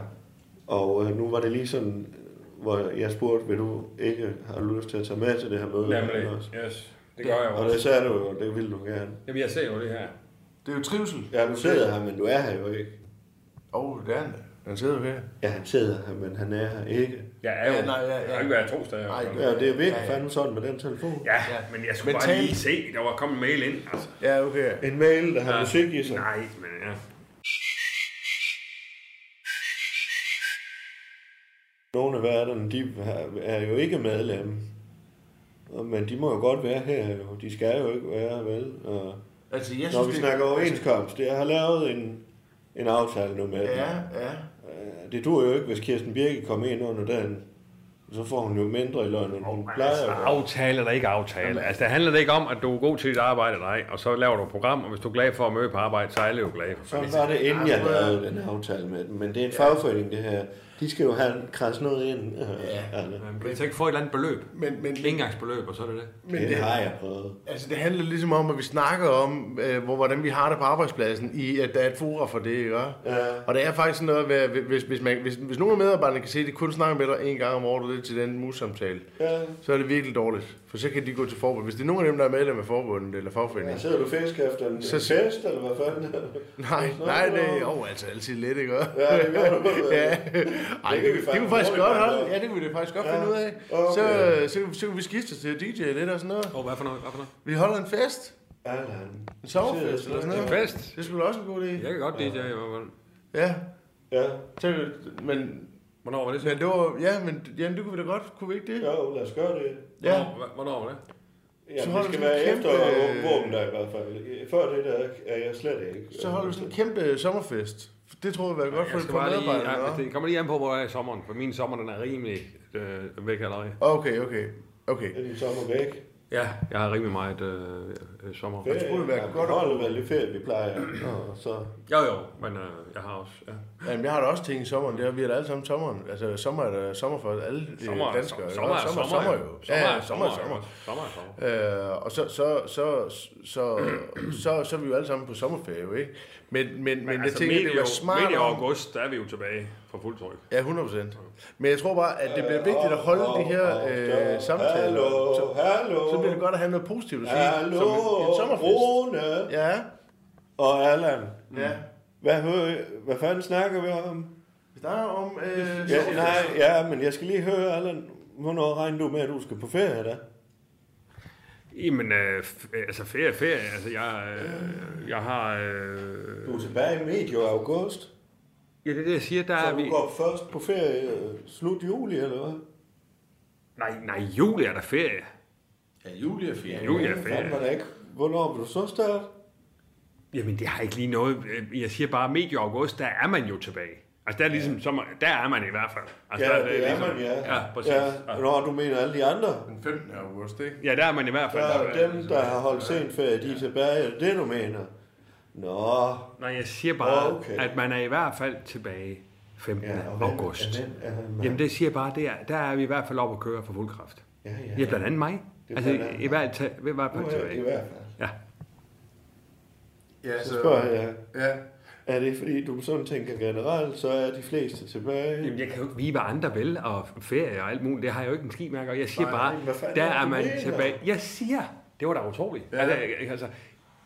Og øh, nu var det lige sådan, hvor jeg spurgte, vil du ikke har du lyst til at tage med til det her møde? Nemlig, Også? yes. Det gør jeg Og også. det sagde du jo, det ville du gerne. Jamen, jeg ser jo det her. Det er jo trivsel. Ja, du sidder her, men du er her jo ikke. Åh, oh, det er han. Han sidder jo her. Ja, han sidder her, men han er her ikke. Jeg er jo, Ja, nej, ja, ja. jeg har ikke været to steder. Nej. Ja, det er virkelig Ja, ja. fandme sådan med den telefon. Ja, men jeg skulle Men bare lige se, der var kommet en mail ind, altså. Ja, okay. En mail, der har Ja. musik i sig. Nej, men ja. Nogle af værterne, de er jo ikke medlem. Men de må jo godt være her jo. De skal jo ikke være, vel? Og Altså, jeg når synes, vi det- snakker overenskomst, jeg har lavet en, en aftale nu med dem. Ja, ja. Øh, Det dur jo ikke, hvis Kirsten Birke kommer ind under den. Så får hun jo mindre i løn, end hun Men plejer. altså, aftale eller ikke aftale. Altså, det handler det ikke om, at du er god til dit arbejde eller ej, og så laver du et program, og hvis du er glad for at møde på arbejde, så er alle jo glade. Sådan var det, inden jeg lavede den aftale med dem. Men det er en fagforening, det her. De skal jo have kræs noget ind. Ja. Man kan så ikke få et eller andet beløb. Men, men, Engangsbeløb, og så er det det. men Det det, har jeg prøvet. altså, det handler ligesom om, at vi snakker om, øh, hvor, hvordan vi har det på arbejdspladsen, i at der er et fora for det, ikke? Ja. Og det er faktisk noget, hvad- hvis, hvis, man, hvis, hvis nogle af medarbejderne kan se, at de kun snakker med dig en gang om året det til den mus-samtale, Ja. så er det virkelig dårligt. For så kan de gå til forbund. Hvis det er nogen af dem, der er medlem af forbundet eller fagforeningen, Ja, sidder du fisk efter en, Så- en fest, eller hvad fanden? Nej, nej, det er jo altså altid lidt, ikke? Ja, det gør du. ja. Ej, Det det, kan vi det, faktisk kunne faktisk hurtigt godt holde. Ja, det kunne vi da faktisk godt Ja. finde ud af. Okay. Så, så, så, kan vi skifte til DJ lidt og sådan noget. Og hvad for noget? Hvad for noget? Vi holder en fest. Allan. En sommerfest eller sådan noget. Fest. Det skulle også en god idé. Jeg kan godt DJ i hvert fald. Ja. Ja. Så, men Hvornår var det så? Men det var, ja, men jamen, det kunne vi da godt, kunne vi ikke det? Jo, lad os gøre det. Ja, Hvornår, hvornår var det? Ja, Så det skal være en efter kæmpe- våben der i hvert fald. Før det der er jeg slet ikke. så holder vi sådan en kæmpe sommerfest. Det tror jeg vil godt for Jeg et skal par bare lige, medarbejdere. ja, Ja, det kommer lige an på, hvor jeg er i sommeren, for min sommer den er rimelig øh, væk allerede. Okay, okay, okay. Er din sommer væk? Ja, jeg har rimelig meget øh, øh, sommer. Ferie. skulle det være ja, godt at- vel lidt ferie, vi plejer. Og så... Jo jo, men øh, jeg har også, ja. Jamen, jeg har da også ting i sommeren. Det har vi er da alle sammen sommeren. Altså, sommer er der sommer for alle Sommer, danskere. sommer, ikke? sommer, sommer, jo. jo. Sommer, Ja, er sommer, er sommer, sommer. sommer, er sommer. Øh, og så, så, så, så, så, så er vi jo alle sammen på sommerferie, jo, ikke? Men, men, men, men jeg altså, tænker, det var smart medio om- august, der er vi jo tilbage for fuld tryk. Ja, 100 procent. Men jeg tror bare, at det bliver vigtigt at holde de her øh, samtaler. Hallo, Så, hallo. så bliver det godt at have noget positivt at sige. Hallo, som en, en sommerfest. Rune Ja, og Allan. ja. Hvad, hvad fanden snakker vi om? Vi snakker om øh, Ja, nej, ja, men jeg skal lige høre, Allan, hvornår regner du med, at du skal på ferie da? Jamen, øh, f- altså ferie, ferie, altså jeg, øh, jeg har... Øh, Du er tilbage i medio august, ja, det er det, jeg siger, der så er du vi... går først på ferie øh, slut juli, eller hvad? Nej, nej, juli er der ferie. Ja, juli er fint. Juli er ferie. der ikke. Hvornår vil du så starte? Jamen, det har ikke lige noget... øh, Jeg siger bare, medio august, der er man jo tilbage. Altså, der er ligesom, sommer, der er man i hvert fald. Altså, Ja, der, det er ligesom, man, ja. Ja, præcis. Ja, Ja, når du mener alle de andre. Den 15. august, ikke? ja der er man i hvert Der fald. er dem, der har holdt sent ferie, de er tilbage. Er det det, du mener? Nå, Nej, jeg siger bare, Okay. at man er i hvert fald tilbage 15. ja, Ja, og hvem- august. er den- er Jamen, det siger bare, det er, der er vi i hvert fald oppe at køre for fuld kraft. Ja, ja, Ja, blandt andet mig. Det er Altså, i hvert fald, i hvert fald jeg i hvert fald. Ja. Ja, Så spørger jeg, Ja. er det fordi, du sådan tænker generelt, så er de fleste tilbage? Jamen, jeg kan jo ikke vide, hvad andre vil, og ferie og alt muligt. Det har jeg jo ikke en ski med at gøre. Jeg siger Nej, bare, der er det, er man mener? tilbage. Jeg siger, det var da utroligt. Ja. Altså, altså,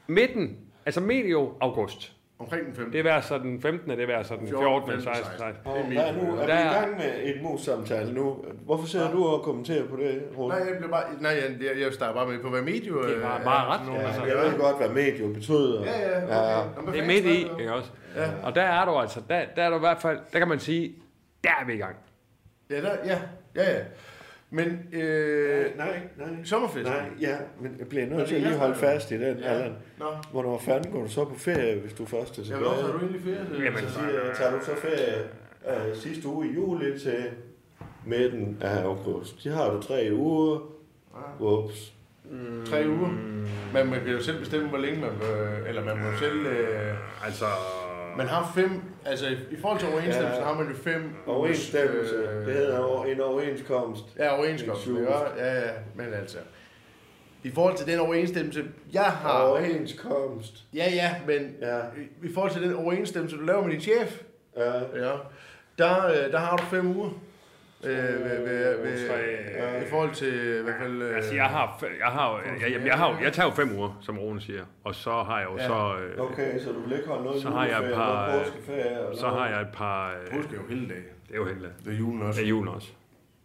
midten, altså medio august. Omkring den 15. Det er så den 15. Det er så den 14. 16. 16. Og der er, nu, er vi i er- gang med et mus-samtale nu. Hvorfor sidder du og kommenterer på det, Rune? Nej, jeg blev bare... Nej, jeg, jeg, jeg starter bare med på, hvad medio... Det er bare- bare er ret. nogle- Altså, Jeg ved godt, hvad medium betyder. Ja, ja, okay. Ja. Det er midt i, ikke også? Ja. Og der er du altså, der, der er du i hvert fald, der kan man sige, der er vi i gang. Ja, der, ja, ja, ja. Men, øh, Nej, nej. sommerfest. Nej, ja, men jeg bliver nødt til at lige holde fast i den, Ja. Allan. Nå. Hvornår fanden går du så på ferie, hvis du først er Ja, tilbage? hvornår har du egentlig ferie? Jamen, Så siger, tager du så ferie øh, sidste uge i juli til midten af august. De har du tre uger. Ups. Tre uger. Men man kan jo selv bestemme, hvor længe man vil, eller man må selv... Øh, Altså, man har fem, altså i, forhold til overensstemmelse, Ja. har man jo fem... Overensstemmelse. øh, Det hedder over- en overenskomst. Ja, overenskomst. En Ja, ja, ja, men altså... I forhold til den overensstemmelse, jeg har... Overenskomst. Ja, ja, men Ja. i, i forhold til den overensstemmelse, du laver med din chef, Ja. ja, der, øh, der har du fem uger. Øh, ved, ved, ved, I forhold til i hvert fald... Øh, altså jeg har, jeg har, jeg, jeg, jeg, har, jeg tager jo fem uger, som Rune siger, og så har jeg jo Ja. så, øh, Okay, så du vil ikke holde noget Så har jeg et par, noget øh, påskeferie og så har jeg et par, øh, Påske er jo hele dag. det er jo heldigt. Det er julen også. Det er julen også.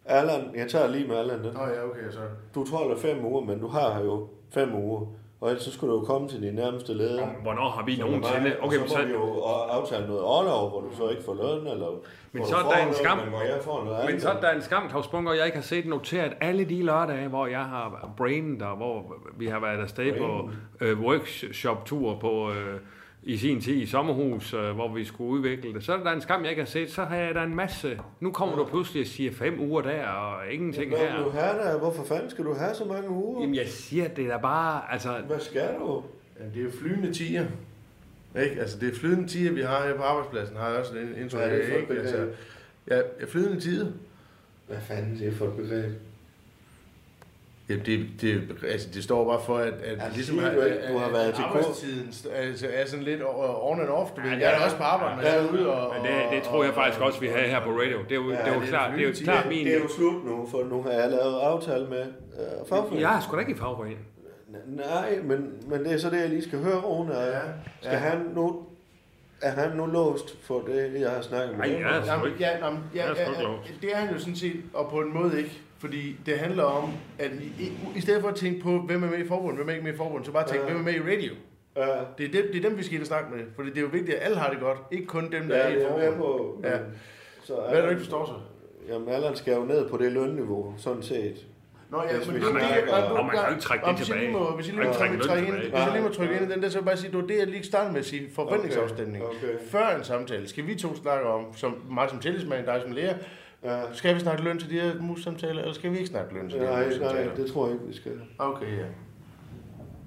Allan, jeg tager lige med Allan den. Nå ja, okay, så. Du holder fem uger, men du har jo fem uger. Og ellers så skulle du jo komme til din nærmeste leder. Om, hvornår har vi er nogensinde... Okay, så men må så, vi jo aftale noget overlov, hvor du så ikke får løn, eller Men så er der en skam. Men hvor jeg får noget Men andet. så er der en skam, Claus Bunker, jeg ikke har set noteret alle de lørdage, hvor jeg har brainet, og hvor vi har været afsted på øh, workshop-tur på, øh, i sin tid i sommerhus, øh, hvor vi skulle udvikle det. Så er der en skam, jeg ikke har set. Så har jeg da en masse. Nu kommer du pludselig og siger fem uger der, og ingenting Hvad vil du her. have der? Hvorfor fanden skal du have så mange uger? Jamen, jeg siger, det er bare... Altså, Hvad skal du? Ja, det er jo flydende tiger. Ikke? Altså, det er flydende tiger, vi har her på arbejdspladsen, har jeg også en Hvad er det et Ikke? Altså, ja, ja, flydende tider. Hvad fanden er det for et begreb? Ja, det, det, altså, det står bare for, at, at Altså, ligesom siger at, du at, du har været til arbejdstiden st- altså, er sådan lidt on and off. Du ved. Ja, jeg er da også på arbejde, ja, jeg er ude og... men det, det tror jeg faktisk også, vi har her på radio. Det er jo, Ja, det er jo det klart, det er jo klart det, min... det er jo slut nu, for nu har jeg lavet aftale med øh, fagforeningen. Jeg er sgu da ikke i fagforening. Nej, men, men det er så det, jeg lige skal høre, Rune. Ja, Ja, skal ja. han nu... Er han nu låst for det, jeg har snakket med Nej, jeg er sgu ikke. ja, jamen, ja, ja, ja, det er han jo sådan set, og på en måde ikke. Fordi det handler om, at i, i, i stedet for at tænke på, hvem er med i forbundet, hvem er ikke med i forbundet, så bare tænke, Ja. hvem er med i radio. Ja, Det er, dem, det er dem, vi skal ind og snakke med. Fordi det er jo vigtigt, at alle har det godt. Ikke kun dem, der ja, er i er forbundet. på. Ja. Så Hvad er det, du ikke forstår så? Jamen, Allan skal jo ned på det lønniveau, sådan set. Nå ja, men det er det, Og man kan jo ikke trække det tilbage. må, hvis jeg lige må kan trække trække løn ind, tilbage. hvis jeg lige må trykke ind i den der, så vil jeg bare sige, det var det, jeg lige startede med at sige, forventningsafstemning. Okay, okay. Før en samtale, skal vi to snakke om, som mig som tillidsmand, dig som lærer, Ja. skal vi snakke løn til de her mus-samtaler, eller skal vi ikke snakke løn til de her Nej, nej, det tror jeg ikke, vi skal. Okay, ja.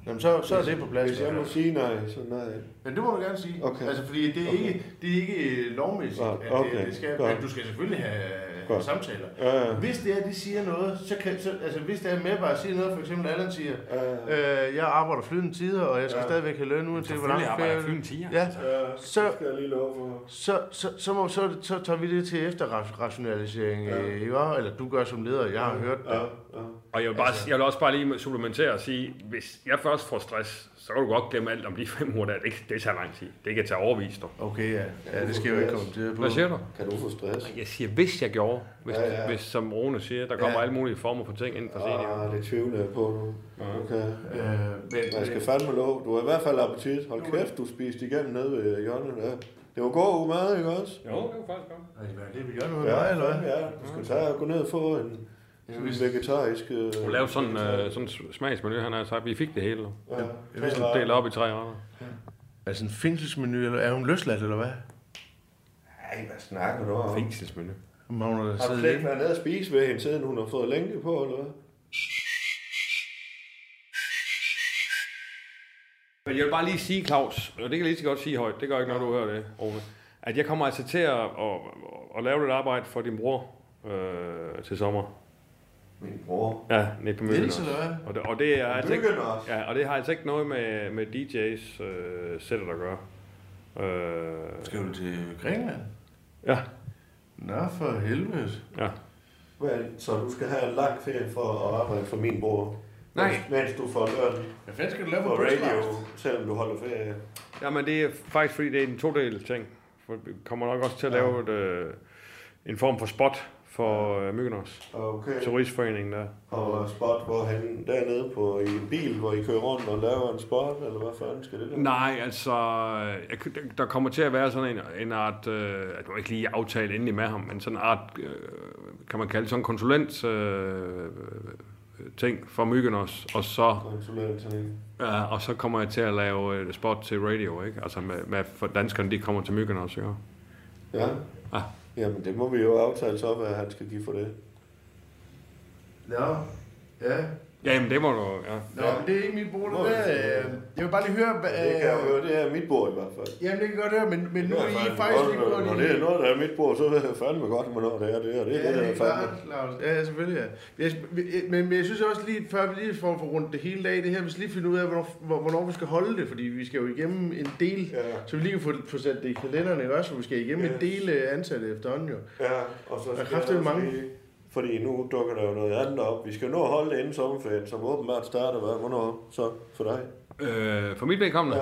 Jamen, så, så er det på plads. Hvis jeg må sige nej, så nej. Men det må du gerne sige. Okay. Altså, fordi det er, ikke, det er ikke øh, lovmæssigt, at okay, det, det skal, godt. men du skal selvfølgelig have, Godt. samtaler. Ja, ja. Hvis det er, de siger noget, så kan, så, altså hvis det er med bare at sige noget, for eksempel Allan siger, Ja. øh, jeg arbejder flydende tider, og jeg skal Ja. stadigvæk have løn, uanset hvor lang Selvfølgelig arbejder jeg ferie- flydende tider, Ja, altså. Ja, Så- det skal jeg lige love for. så, så, så, må, så, så tager vi det til efterrationalisering, Ja. ja. ikke? også? Eller du gør som leder, jeg har hørt det. Ja, ja. Og jeg vil, bare, jeg vil også bare lige supplementere og sige, hvis jeg først får stress, så kan du godt glemme alt om de fem uger der. Det, det tager lang tid. Det kan tage overvis, dog. Okay, ja. ja det skal jeg jo ikke komme til på. Hvad siger du? Kan du få stress? Jeg siger, hvis jeg gjorde, hvis, Ja, ja, ja. ja. hvis som Rune siger, der kommer Ja. ja. alle mulige former for ting ind for senior. Ah, det tvivler jeg på nu. Okay. Øh, men, Jeg skal fandme lov. Du har i hvert fald appetit. Hold kæft, du spiste igennem nede ved hjørnet der. Det var god mad, ikke også? Jo, det var faktisk godt. Er det hvad, det vi gør nu, med Ja, mig, eller hvad? ja. Du skal tage og gå ned og få en, en vegetarisk... Øh, Du lavede sådan øh, sådan en smagsmenu, han har sagt, vi fik det hele. ja, Vi sådan delt op i tre retter. Altså en fængselsmenu, eller er hun løsladt, eller hvad? Ej, hvad snakker du om? Fængselsmenu. Mangler der Har du slet ikke været nede og spise ved hende, siden hun har fået længe på, eller hvad? Men jeg vil bare lige sige, Claus, og det kan jeg lige så godt sige højt, det gør ikke noget, du hører det, Rune, at jeg kommer altså til at, at, at, at lave lidt arbejde for din bror øh, til sommer. Min bror. Ja, nede på Møgen hvad? Og det, og det er altså ikke, Myggen også. ja, og det har altså ikke noget med, med DJ's øh, sættet at gøre. Øh, Skal du til Grækenland? ja, Nå, for helvede. ja. Men, så du skal have en lang ferie for at arbejde for min bror? Nej. Mens du får løn Hvad fanden skal du lave på radio? selvom du holder ferie. Jamen det er faktisk fordi, det er en todel ting. For vi kommer nok også til at lave et, øh, en form for spot for øh, Myggenos. Okay. Turistforeningen der. Og spot, hvor han dernede på i en bil, hvor I kører rundt og laver en spot, eller hvad fanden skal det der? Nej, altså, jeg, der- kommer til at være sådan en, en art, øh, at du ikke lige aftale endelig med ham, men sådan en art, øh, kan man kalde sådan en konsulent øh, ting for Myggenos, og så, ja, og så kommer jeg til at lave et spot til radio, ikke? Altså med, med for danskerne, de kommer til Myggenos, ikke? Ja. Ah. Jamen, det må vi jo aftale så, hvad han skal give for det. Nå, ja. Ja, jamen det må du, ja. Nå, men det er ikke mit bord. Det er, øh, jeg vil bare lige høre... Hvad, Det kan jeg jo høre, det er mit bord i hvert fald. Jamen, det kan jeg godt høre, men, men nu Det er I faktisk godt, lige gået Når det er noget, der er mit bord, så ved jeg fandme godt, hvornår det er det, og det er Ja, det, det er klart, Claus. Ja, selvfølgelig, ja. Jeg, men, men jeg synes også lige, før vi lige får for rundt det hele af det her, vi skal lige finde ud af, hvornår, hvor- hvornår vi skal holde det, fordi vi skal jo igennem en del, Ja. så vi lige kan få, få sat det i kalenderen, ikke også? For vi skal igennem Yes. en del øh, ansatte efterhånden jo. Ja, og så Der skal også mange. lige- Fordi nu dukker der jo noget andet op. Vi skal nå at holde det inden sommerferien, som åbenbart starter, hvad? Hvornår så for dig? Øh, for mit vedkommende,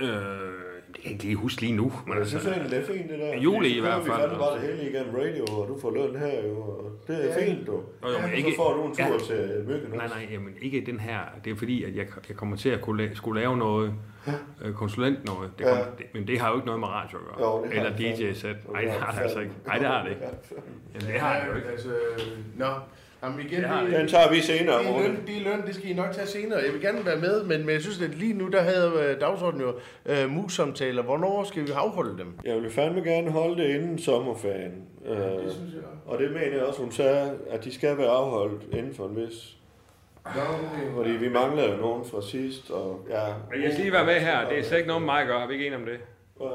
Ja. øh, det kan jeg ikke lige huske lige nu, men Jeg altså, synes egentlig, det er fint, det der. Juli så i hvert kører Vi fald, fandme bare altså. det hele igennem radio, og du får løn her jo, og det er Ja. fint, du. Jo, jo, men Så ikke- får du en tur Ja. til Myggen Nej, nej, jamen ikke den her. Det er fordi, at jeg, jeg kommer til at kunne la- skulle lave noget, øh, konsulent noget. Det Ja. kom, det, men det har jo ikke noget med radio at gøre. Jo, det har Eller. DJ-sæt. Nej, det har det altså ikke. Nej, det har det ikke. Jamen, det har det jo ikke. Altså, nå. Jamen igen, har det, Den tager vi senere, er Rune. løn, det er løn, det skal I nok tage senere. Jeg vil gerne være med, men, men jeg synes, at lige nu, der havde øh, dagsordenen jo øh, mus-samtaler. Hvornår skal vi afholde dem? Jeg vil fandme gerne holde det inden sommerferien. Øh, Det synes jeg. og det mener jeg også, hun sagde, at de skal være afholdt inden for en vis. Nå, okay. Fordi vi mangler jo nogen fra sidst, og ja... Men jeg skal lige være med her. Det er slet ikke noget med mig at gøre. Er vi ikke enige om det? Og,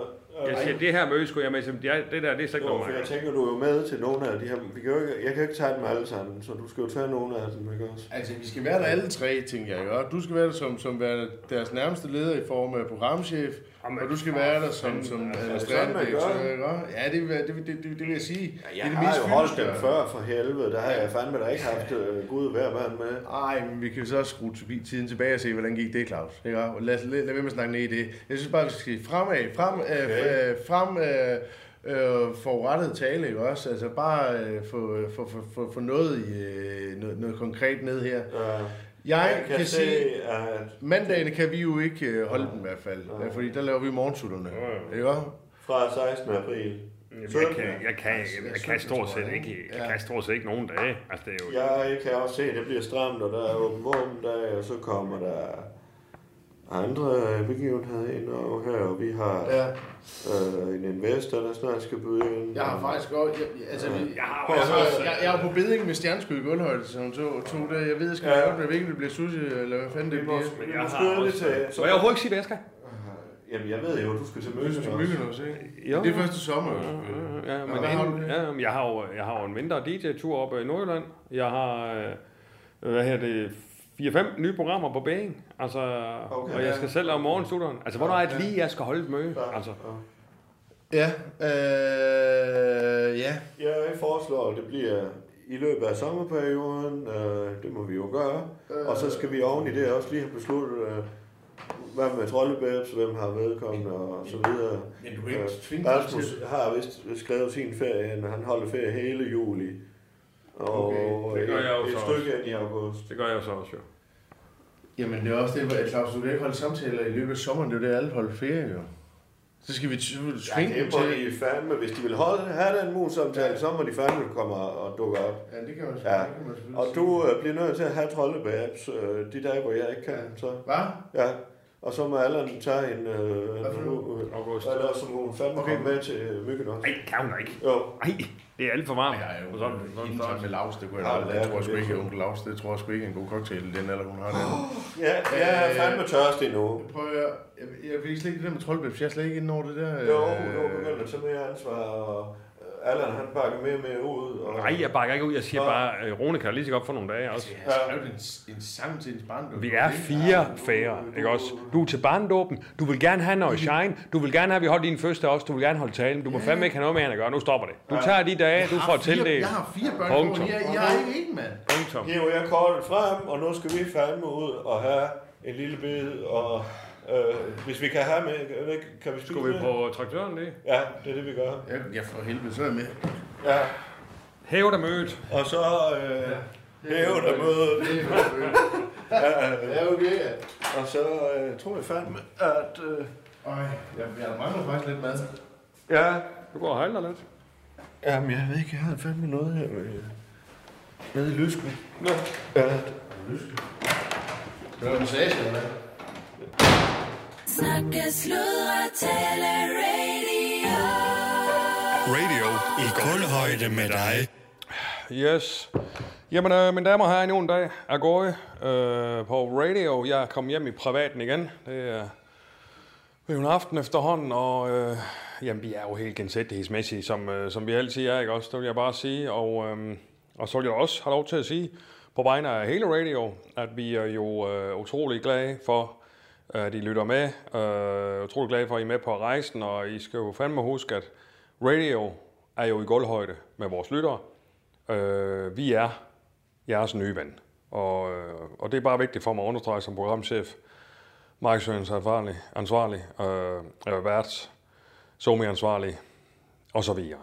Jeg siger, det her møde skulle jeg med. som- Det, er- det der, det er slet ikke noget jeg tænker, du er jo med til nogle af de her... Vi kan jo ikke, jeg kan jo ikke tage dem alle sammen, så du skal jo tage nogle af dem, ikke også? Altså, vi skal være der alle tre, tænker jeg. Ikke? Du skal være der som, som være deres nærmeste leder i form af programchef, Jamen, og du skal være der som, som altså, administrerende gør. direktør. Ikke? Ja, det, vil, det, vil- det, det, det vil jeg sige. Jeg det er det har mest jo holdt dem før for helvede, der har jeg fandme da ikke haft uh, Gud hver mand med. Ej, men vi kan jo så skrue til- tiden tilbage og se, hvordan gik det, Claus. Ikke? Og Lad, lad, lad være med at snakke ned i det. Jeg synes bare, vi skal fremad, frem, okay. Okay. øh, frem øh, øh, forurettet tale, ikke også? Altså bare øh, få, få, få, få, få noget, i, øh, noget, noget konkret ned her. Uh, Jeg kan, kan se, sige, at mandagene kan vi jo ikke øh, holde den i hvert fald, Nej. fordi der laver vi morgensutterne. Ikke også? fra 16. april Jeg kan, jeg kan, jeg, jeg kan stort set ikke, jeg kan stort set ikke nogen dage. Altså, det er jo, Jeg kan også se, at det bliver stramt, og der er åben våben dag, og så kommer der andre begivenheder ind og her, og vi har Ja. øh, en investor, der snart skal byde ind. Jeg har faktisk godt... Jeg, altså, jeg, jeg har jeg, også... jeg, jeg, er på beding med stjerneskud i gulvhøjde, som to, to der. Jeg ved, jeg skal Ja. ja. gøre det. Jeg ved ikke, om det bliver sushi, eller hvad fanden det bliver. vi Jeg har også- til. Må jeg overhovedet ikke sige, hvad jeg skal? Jamen, jeg ved jo, du skal til Det Møsen er også. myggen også, ikke? Jo. Det er første sommer. jo. Ja, men hvad har du inden, det? ja, men jeg har jo, jeg har jo en mindre DJ-tur oppe i Nordjylland. Jeg har, øh, hvad her det, 4-5 nye programmer på Bæing. Altså, Okay. og jeg skal selv lave morgenstudieren. Altså, hvornår er det lige, jeg skal holde et møde? Altså, Ja, øh, ja. Jeg foreslår, at det bliver i løbet af sommerperioden. Øh, det må vi jo gøre. Og så skal vi oven i det også lige have besluttet, øh, hvad med Trollebæbs, hvem har vedkommende og så videre. Men du kan ikke Øh, tvinge Rasmus har vist skrevet sin ferie, han holder ferie hele juli. Og Okay, det gør jeg jo et så stykke ind i august. det gør jeg så også jo. Jamen, det er også det, at Claus, du kan ikke holde samtaler i løbet af sommeren. Det er jo det, alle holder ferie, jo. Så skal vi Ja, tvinge dem det må til... de fandme. Hvis de vil holde, have den mus-samtale, så må de fandme komme og, dukke op. Ja, det kan man, Ja. kan man Og du øh, bliver nødt til at have troldebabs øh, de dage, hvor jeg ikke kan. Så, Hvad? ja. Og så må Allan tage en... Øh, noget? øh, August. eller så må hun fandme Okay. med til øh, myggen også. Nej, kan hun ikke. Jo. Nej, det er alt for varmt. Jeg er jo Og sådan, sådan, indtaget med Lars, det kunne jeg Ja, aldrig. det Jeg er tror det sgu ikke, onkel Lars, det tror jeg sgu ikke er en god cocktail, den eller hun har den. Ja, jeg er fandme tørstig nu. Prøv at jeg, jeg fik slet ikke det der med troldbæbs. Jeg er slet ikke inde over det der. Jo, øh, nu begynder at tage mere ansvar, og Allan han pakker mere og mere ud. Og, Nej, jeg bakker ikke ud. Jeg siger Nå. bare, øh, Rune kan lige så godt for nogle dage også. Har skrevet en, en sang til hendes barndom. Vi er fire færre, ikke også? Du er til barndåben, du vil gerne have noget shine, du vil gerne have, at vi holder din første også, du vil gerne holde talen, du må fandme ikke have noget med hende at gøre, nu stopper det. Du tager de dage, du får tildelt. Jeg har fire børn, Punktum. jeg, jeg har ikke en, mand. Punktum. hiver jeg kortet frem, og nu skal vi fandme ud og have en lille bid, og øh, hvis vi kan have med, kan vi spise Skal vi med? på traktøren lige? Ja, det er det, vi gør. Jeg, jeg får helvede, så er jeg med. Ja, Hæv dig mødet. og så øh, hæve der mødet. Ja, okay. ja. Og så øh, tror jeg fandme, at... Øh, Øj, jeg, jeg mangler faktisk lidt mad. ja, Du går og handler lidt. jamen jeg ved ikke, jeg har fandme noget her med... Nede i lysken. Nå. Ja, Skal du have massage, eller hvad? Snakke, sludre, tale, radio. Radio i kulhøjde med dig. Yes. Jamen, øh, mine damer og herrer, endnu en dag er gået øh, på radio. Jeg er kommet hjem i privaten igen. Det er jo en aften efterhånden, og øh, jamen, vi er jo helt gensættighedsmæssige, som, øh, som vi altid er, ikke også? Det vil jeg bare sige. Og, øh, og så vil jeg også have lov til at sige, på vegne af hele radio, at vi er jo øh, utrolig glade for, Øh, at I lytter med. Øh, utrolig glad for, at I er med på rejsen, og I skal jo fandme huske, at radio er jo i gulvhøjde med vores lyttere. Øh, vi er jeres nye ven. Og, øh, og det er bare vigtigt for mig at understrege som programchef, markedsføringsansvarlig, ansvarlig, øh, øh, vært, somi-ansvarlig, og så videre.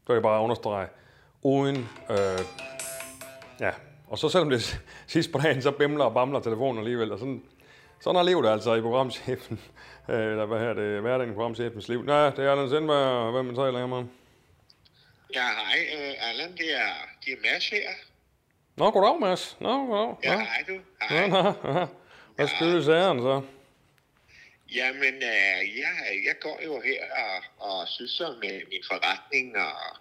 Det vil jeg bare understrege, uden, øh, ja, og så selvom det er sidst på dagen, så bimler og bamler telefonen alligevel, og sådan, sådan er livet altså i programchefen, øh, eller hvad her det, hverdagen i programchefens liv. Nej, det er Allan Sindberg, hvem man taler med. Ja, hej, uh, Allan, det er, det er Mads her. Nå, goddag, Mads. Nå, goddag. Ja, Nå, hej du. nå, Hej. nå, nå. Hvad skyldes æren så? Jamen, uh, jeg, jeg går jo her og, og sysler med min forretning, og,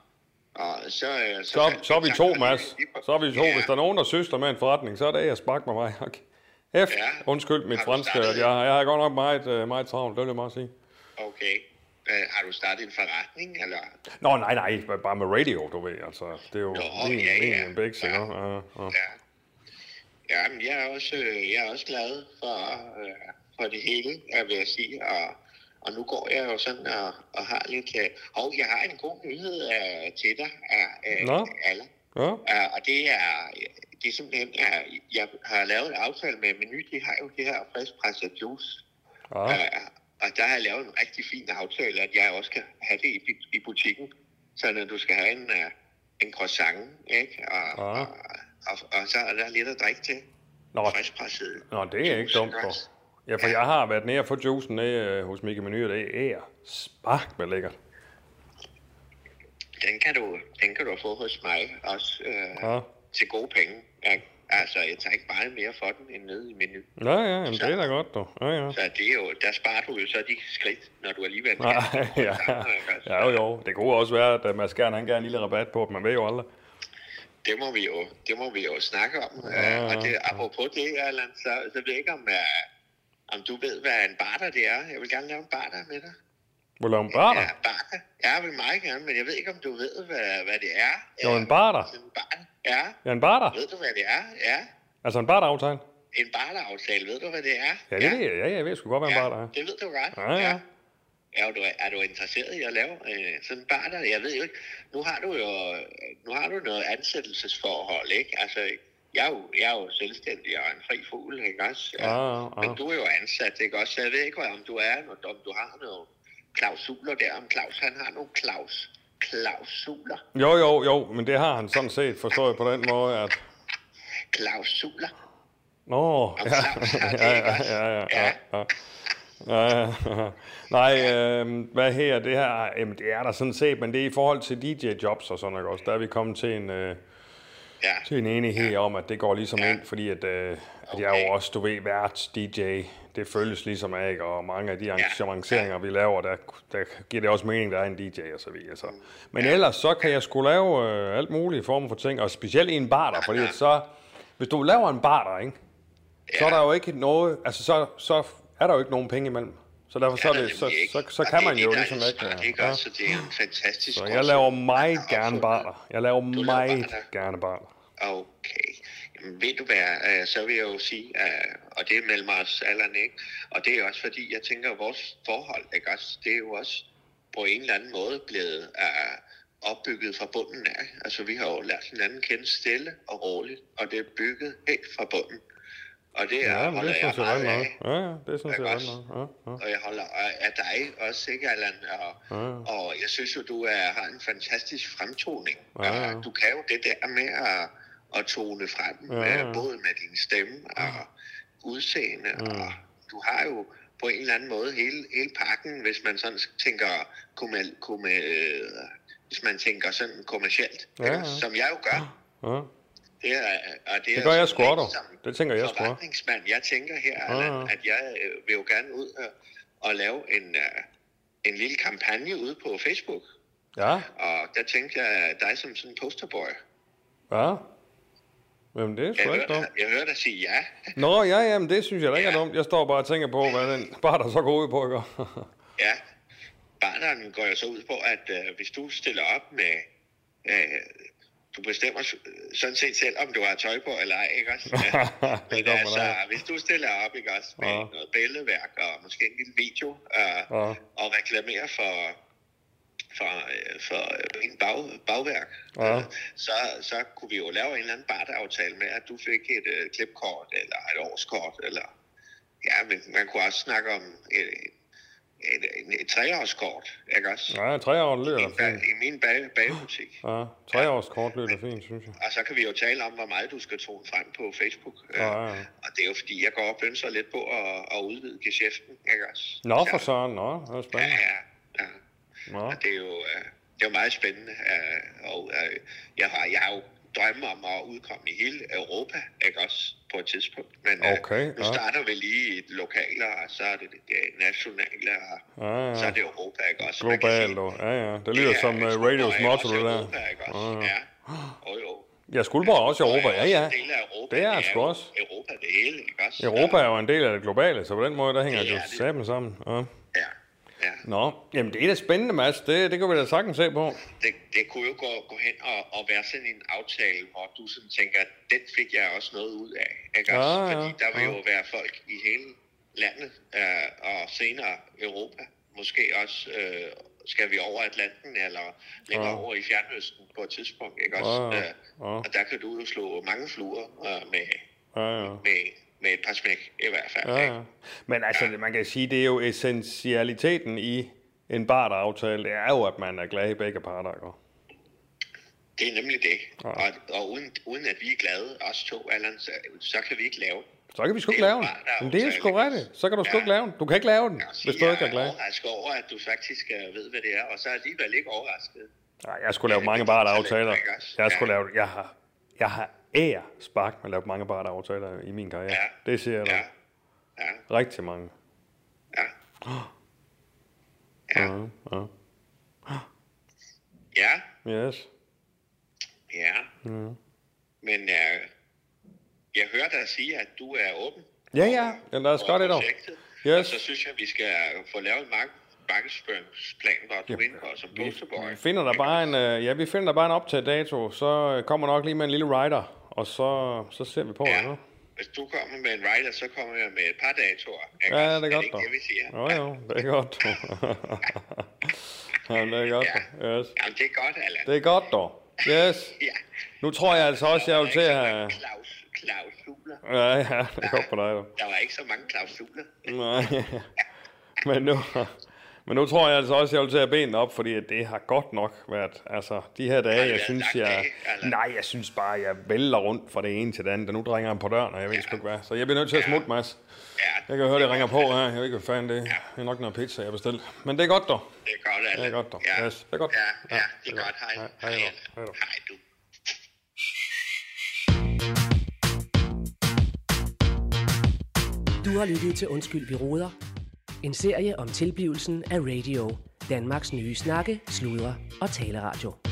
og så... øh, Så, så er vi to, Mads. Så er vi to. Ja. Hvis der er nogen, der sysler med en forretning, så er det jeg spark med mig. Okay. F. Ja. Undskyld mit Har franske. Jeg, jeg har godt nok meget, øh, meget travlt, det vil jeg bare sige. Okay. Uh, har du startet en forretning, eller? Nå, nej, nej, bare med radio, du ved. Altså, det er jo Nå, min, ja, ja. min bæks, Ja. ikke? Ja, ja. Ja. Men jeg er også, øh, jeg er også glad for, øh, for det hele, jeg vil jeg sige. Og, og nu går jeg jo sådan og, og har lidt... Øh, og jeg har en god nyhed øh, til dig, øh, Nå. alle. ja. Uh, og det er, det er simpelthen, uh, jeg har lavet en aftale med Menu, de har jo det her friskpresset juice. ja. Uh, og der har jeg lavet en rigtig fin aftale, at jeg også kan have det i, i butikken. Så når du skal have en, uh, en croissant, ikke? Og, Ja. og, og, og, så er der lidt at drikke til. Nå, Friskpresset. nå, det er ikke dumt for. Ja, for jeg har været nede og få juicen nede øh, hos Mikke Meny, og det er spark med lækkert. den kan du, den kan du få hos mig også øh, Ja. Til gode penge. Ja. Altså, jeg tager ikke meget mere for den end nede i menu. Ja, ja, jamen, det er da godt, du. Ja, ja. Så det er jo, der sparer du jo så de skridt, når du alligevel Nej, kan. ja. ja, jo, jo. Det kunne også være, at øh, Mads Skjern, han gerne en lille rabat på, man ved jo aldrig. Det må vi jo, det må vi jo snakke om. Ja, Ja, og det, apropos det, Allan, så, så ved jeg ikke, om, uh, om du ved, hvad en barter det er. Jeg vil gerne lave en barter med dig. Vil du lave en barter? Ja, barter. Ja, jeg vil meget gerne, men jeg ved ikke, om du ved, hvad, hvad det er. Jo, en barter? En barter. Ja, Ja, en barter? ved du, hvad det er? Ja, Altså en barteraftale? en barteraftale, ved du, hvad det er? Ja, det ved jeg. Ja, jeg ved sgu godt, hvad en barter er. Det ved du godt. Ja, ja. Ja, er du, er du interesseret i at lave øh, sådan en barter? Jeg ved jo ikke. Nu har du jo nu har du noget ansættelsesforhold, ikke? Altså, jeg er, jo, jeg er jo selvstændig og en fri fugl, ikke også? Ja, ja. Men du er jo ansat, ikke også? Så jeg ved ikke, om du er, om du har nogle klausuler der. Om Claus, han har nogle klaus, klausuler. Jo, jo, jo, men det har han sådan set forstået på den måde, at... Klausuler. Nå, ja, ja, ja, ja, ja, ja, ja. Nej, øh, hvad her det her? Jamen, det er der sådan set, men det er i forhold til DJ-jobs og sådan noget også. Der er vi kommet til en, øh, Ja. til en enighed om, at det går ligesom ind, fordi at, øh, at jeg er jo også, du ved, vært DJ. Det følges ligesom af, ikke? og mange af de arrangementer, vi laver, der, der giver det også mening, der er en DJ og så videre. Så. Men ellers, så kan jeg sgu lave øh, alt muligt former for ting, og specielt i en barter, fordi at så, hvis du laver en barter, ikke? så er der jo ikke noget, altså så, så er der jo ikke nogen penge imellem. Så derfor så, det, så, så, så kan man jo ligesom ikke... ikke ja. Så det er en fantastisk Så jeg laver meget gerne barter. Jeg laver meget gerne barter. Okay. Jamen, ved du hvad, øh, så vil jeg jo sige, øh, og det er mellem os alderen, ikke? Og det er også fordi, jeg tænker, at vores forhold, ikke også, det er jo også på en eller anden måde blevet øh, opbygget fra bunden af. Altså, vi har jo lært hinanden kende stille og roligt, og det er bygget helt fra bunden. Og det er, Ja, holder det jeg meget af. Ja, ja, det synes jeg ret nok. Ja, ja. Og jeg holder af dig også, ikke, Allan? Og, Ja. og jeg synes jo, du er, har en fantastisk fremtoning. Ja, ja. Og Du kan jo det der med at, at tone frem, Ja, ja, ja. både med din stemme og udseende. Og du har jo på en eller anden måde hele, hele pakken, hvis man sådan tænker, kommer, kommer, øh, hvis man tænker sådan kommercielt, Ja, ja. som jeg jo gør. Ja. Det, er, og det, Det er gør jeg sådan sgu Det tænker jeg sgu. Jeg tænker her, Ja, Allan, ja. at jeg øh, vil jo gerne ud og, og lave en, uh, en lille kampagne ude på Facebook. Ja, Og der tænkte jeg dig som sådan en posterboy. ja. Jamen, det er Jeg sgu ikke dumt. jeg hørte dig sige ja. Nå, ja, jamen, det synes jeg da ikke er Ja. dumt. Jeg står bare og tænker på, hvad den bare der så går ud på, ikke? Ja. Barneren går jo så ud på, at uh, hvis du stiller op med... Uh, du bestemmer sådan set selv, om du har tøj på eller ej, ikke også? Men altså, hvis du stiller op, ikke også, med Ja. noget billedværk og måske en lille video, uh, Ja. og reklamerer for, for, øh, for øh, en bag, bagværk, Ja. øh, så, så kunne vi jo lave en eller anden barteaftale med, at du fik et øh, klipkort eller et årskort, eller ja, men man kunne også snakke om et, et, et, et treårskort, ikke også? Ja, tre år lyder I, da fint. I min bag, bagbutik. Ja, tre års kort lyder da fint, synes jeg. Og så kan vi jo tale om, hvor meget du skal tone frem på Facebook. Ja, ja, ja. Og det er jo fordi, jeg går og pønser lidt på at, at udvide geschæften, ikke også? Nå, for Så- søren, nå, det er Ja, spændende. ja, ja. Nå, Og det er jo, øh, det er jo meget spændende. Øh, og øh, jeg, har, jeg har jo drømme om at udkomme i hele Europa, ikke også, på et tidspunkt. Men øh, Okay, nu ja. starter vi lige i et lokale, og så er det det, nationale, og Ja, ja. så er det Europa, ikke også? Globalt, dog. Ja, ja. Det lyder er som uh, radios og motto, det der. Europa, ikke også? Ja, ja. Ja. Og jo. Ja, Skuldborg er også i Europa, Og ja, ja. Europa. Det er det sgu også. Europa, det hele, ikke også? Europa er jo en del af det globale, så på den måde, der hænger Det jo sammen. Ja. Ja, ja. Nå, jamen det er da spændende, Mads. Det, det kan vi da sagtens se på. det, det kunne jo gå, gå hen og, og være sådan en aftale, hvor du sådan tænker, den fik jeg også noget ud af. Ikke? Ja, også? ja, Fordi der vil ja. jo være folk i hele landet, øh, og senere Europa. Måske også øh, skal vi over Atlanten, eller længere Ja. over i Fjernøsten på et tidspunkt. Ikke? Ja, Også, ja, øh, ja. Og der kan du jo slå mange fluer øh, med, Ja, ja. med, med et par smæk i hvert fald. Ja, ja. Men altså, man kan sige, det er jo essentialiteten i en barteraftale, det er jo, at man er glad i begge parter. Ikke? Det er nemlig det. Ja. Og, og uden, uden at vi er glade, os to, Allan, så, så kan vi ikke lave. Så kan vi sgu ikke er lave den. er Men det er sgu rigtigt. Så kan du sgu Ja. ikke lave den. Du kan ikke lave den, Jeg, hvis du ikke er er glad. overrasket over, at du faktisk øh, ved, hvad det er, og så alligevel ikke overrasket. Nej, jeg skulle lave mange bare aftaler. Jeg skulle lave, jeg har, jeg har ære spark med at lave mange bare aftaler i min karriere. Ja. Det siger jeg dig. Ja. Rigtig mange. Ja. Ja. ja. Ja, Yes. ja. Mm. Men øh, jeg hørte dig sige, at du er åben. Ja, ja. ja lad os gøre det dog. Yes. Og så synes jeg, at vi skal få lavet en mark- markedsføringsplan, hvor du indgår som posterboy. Vi finder der bare en, øh, ja, vi finder der bare en optaget dato, så øh, kommer nok lige med en lille rider, og så, så ser vi på det. Ja. Hvis du kommer med en rider, så kommer jeg med et par datoer. ikke Ja, det er godt dog. det, vi siger? Jo, jo, det er godt. ja, det er godt. dog. Yes. Jamen, det er godt, Allan. Det er godt dog. Yes. Ja. Nu tror jeg altså også, jeg vil til at. Klaus, klausuler. Ja, ja, det er godt på dig, dog. Der var ikke så mange klausuler. Nej. Men nu, men nu tror jeg altså også, jeg vil til at bene op, fordi at det har godt nok været, altså de her dage, jeg synes, jeg, nej, jeg synes bare, jeg vælter rundt fra det ene til det andet, og nu ringer han på døren, og jeg ved sgu ikke hvad, så jeg bliver nødt til at smutte, Mads. Jeg kan høre, det ringer på her, jeg ved ikke, hvad fanden det er, det er nok noget pizza, jeg har bestilt, men det er godt dog. Det er godt, Allan. Det er godt dog, Ja. yes, det er godt. Ja, ja, det er godt. Hej. Hej, hej, Hej, hej. Hej, du. Du har lyttet til Undskyld, vi råder. En serie om tilblivelsen af radio. Danmarks nye snakke, sludre og taleradio.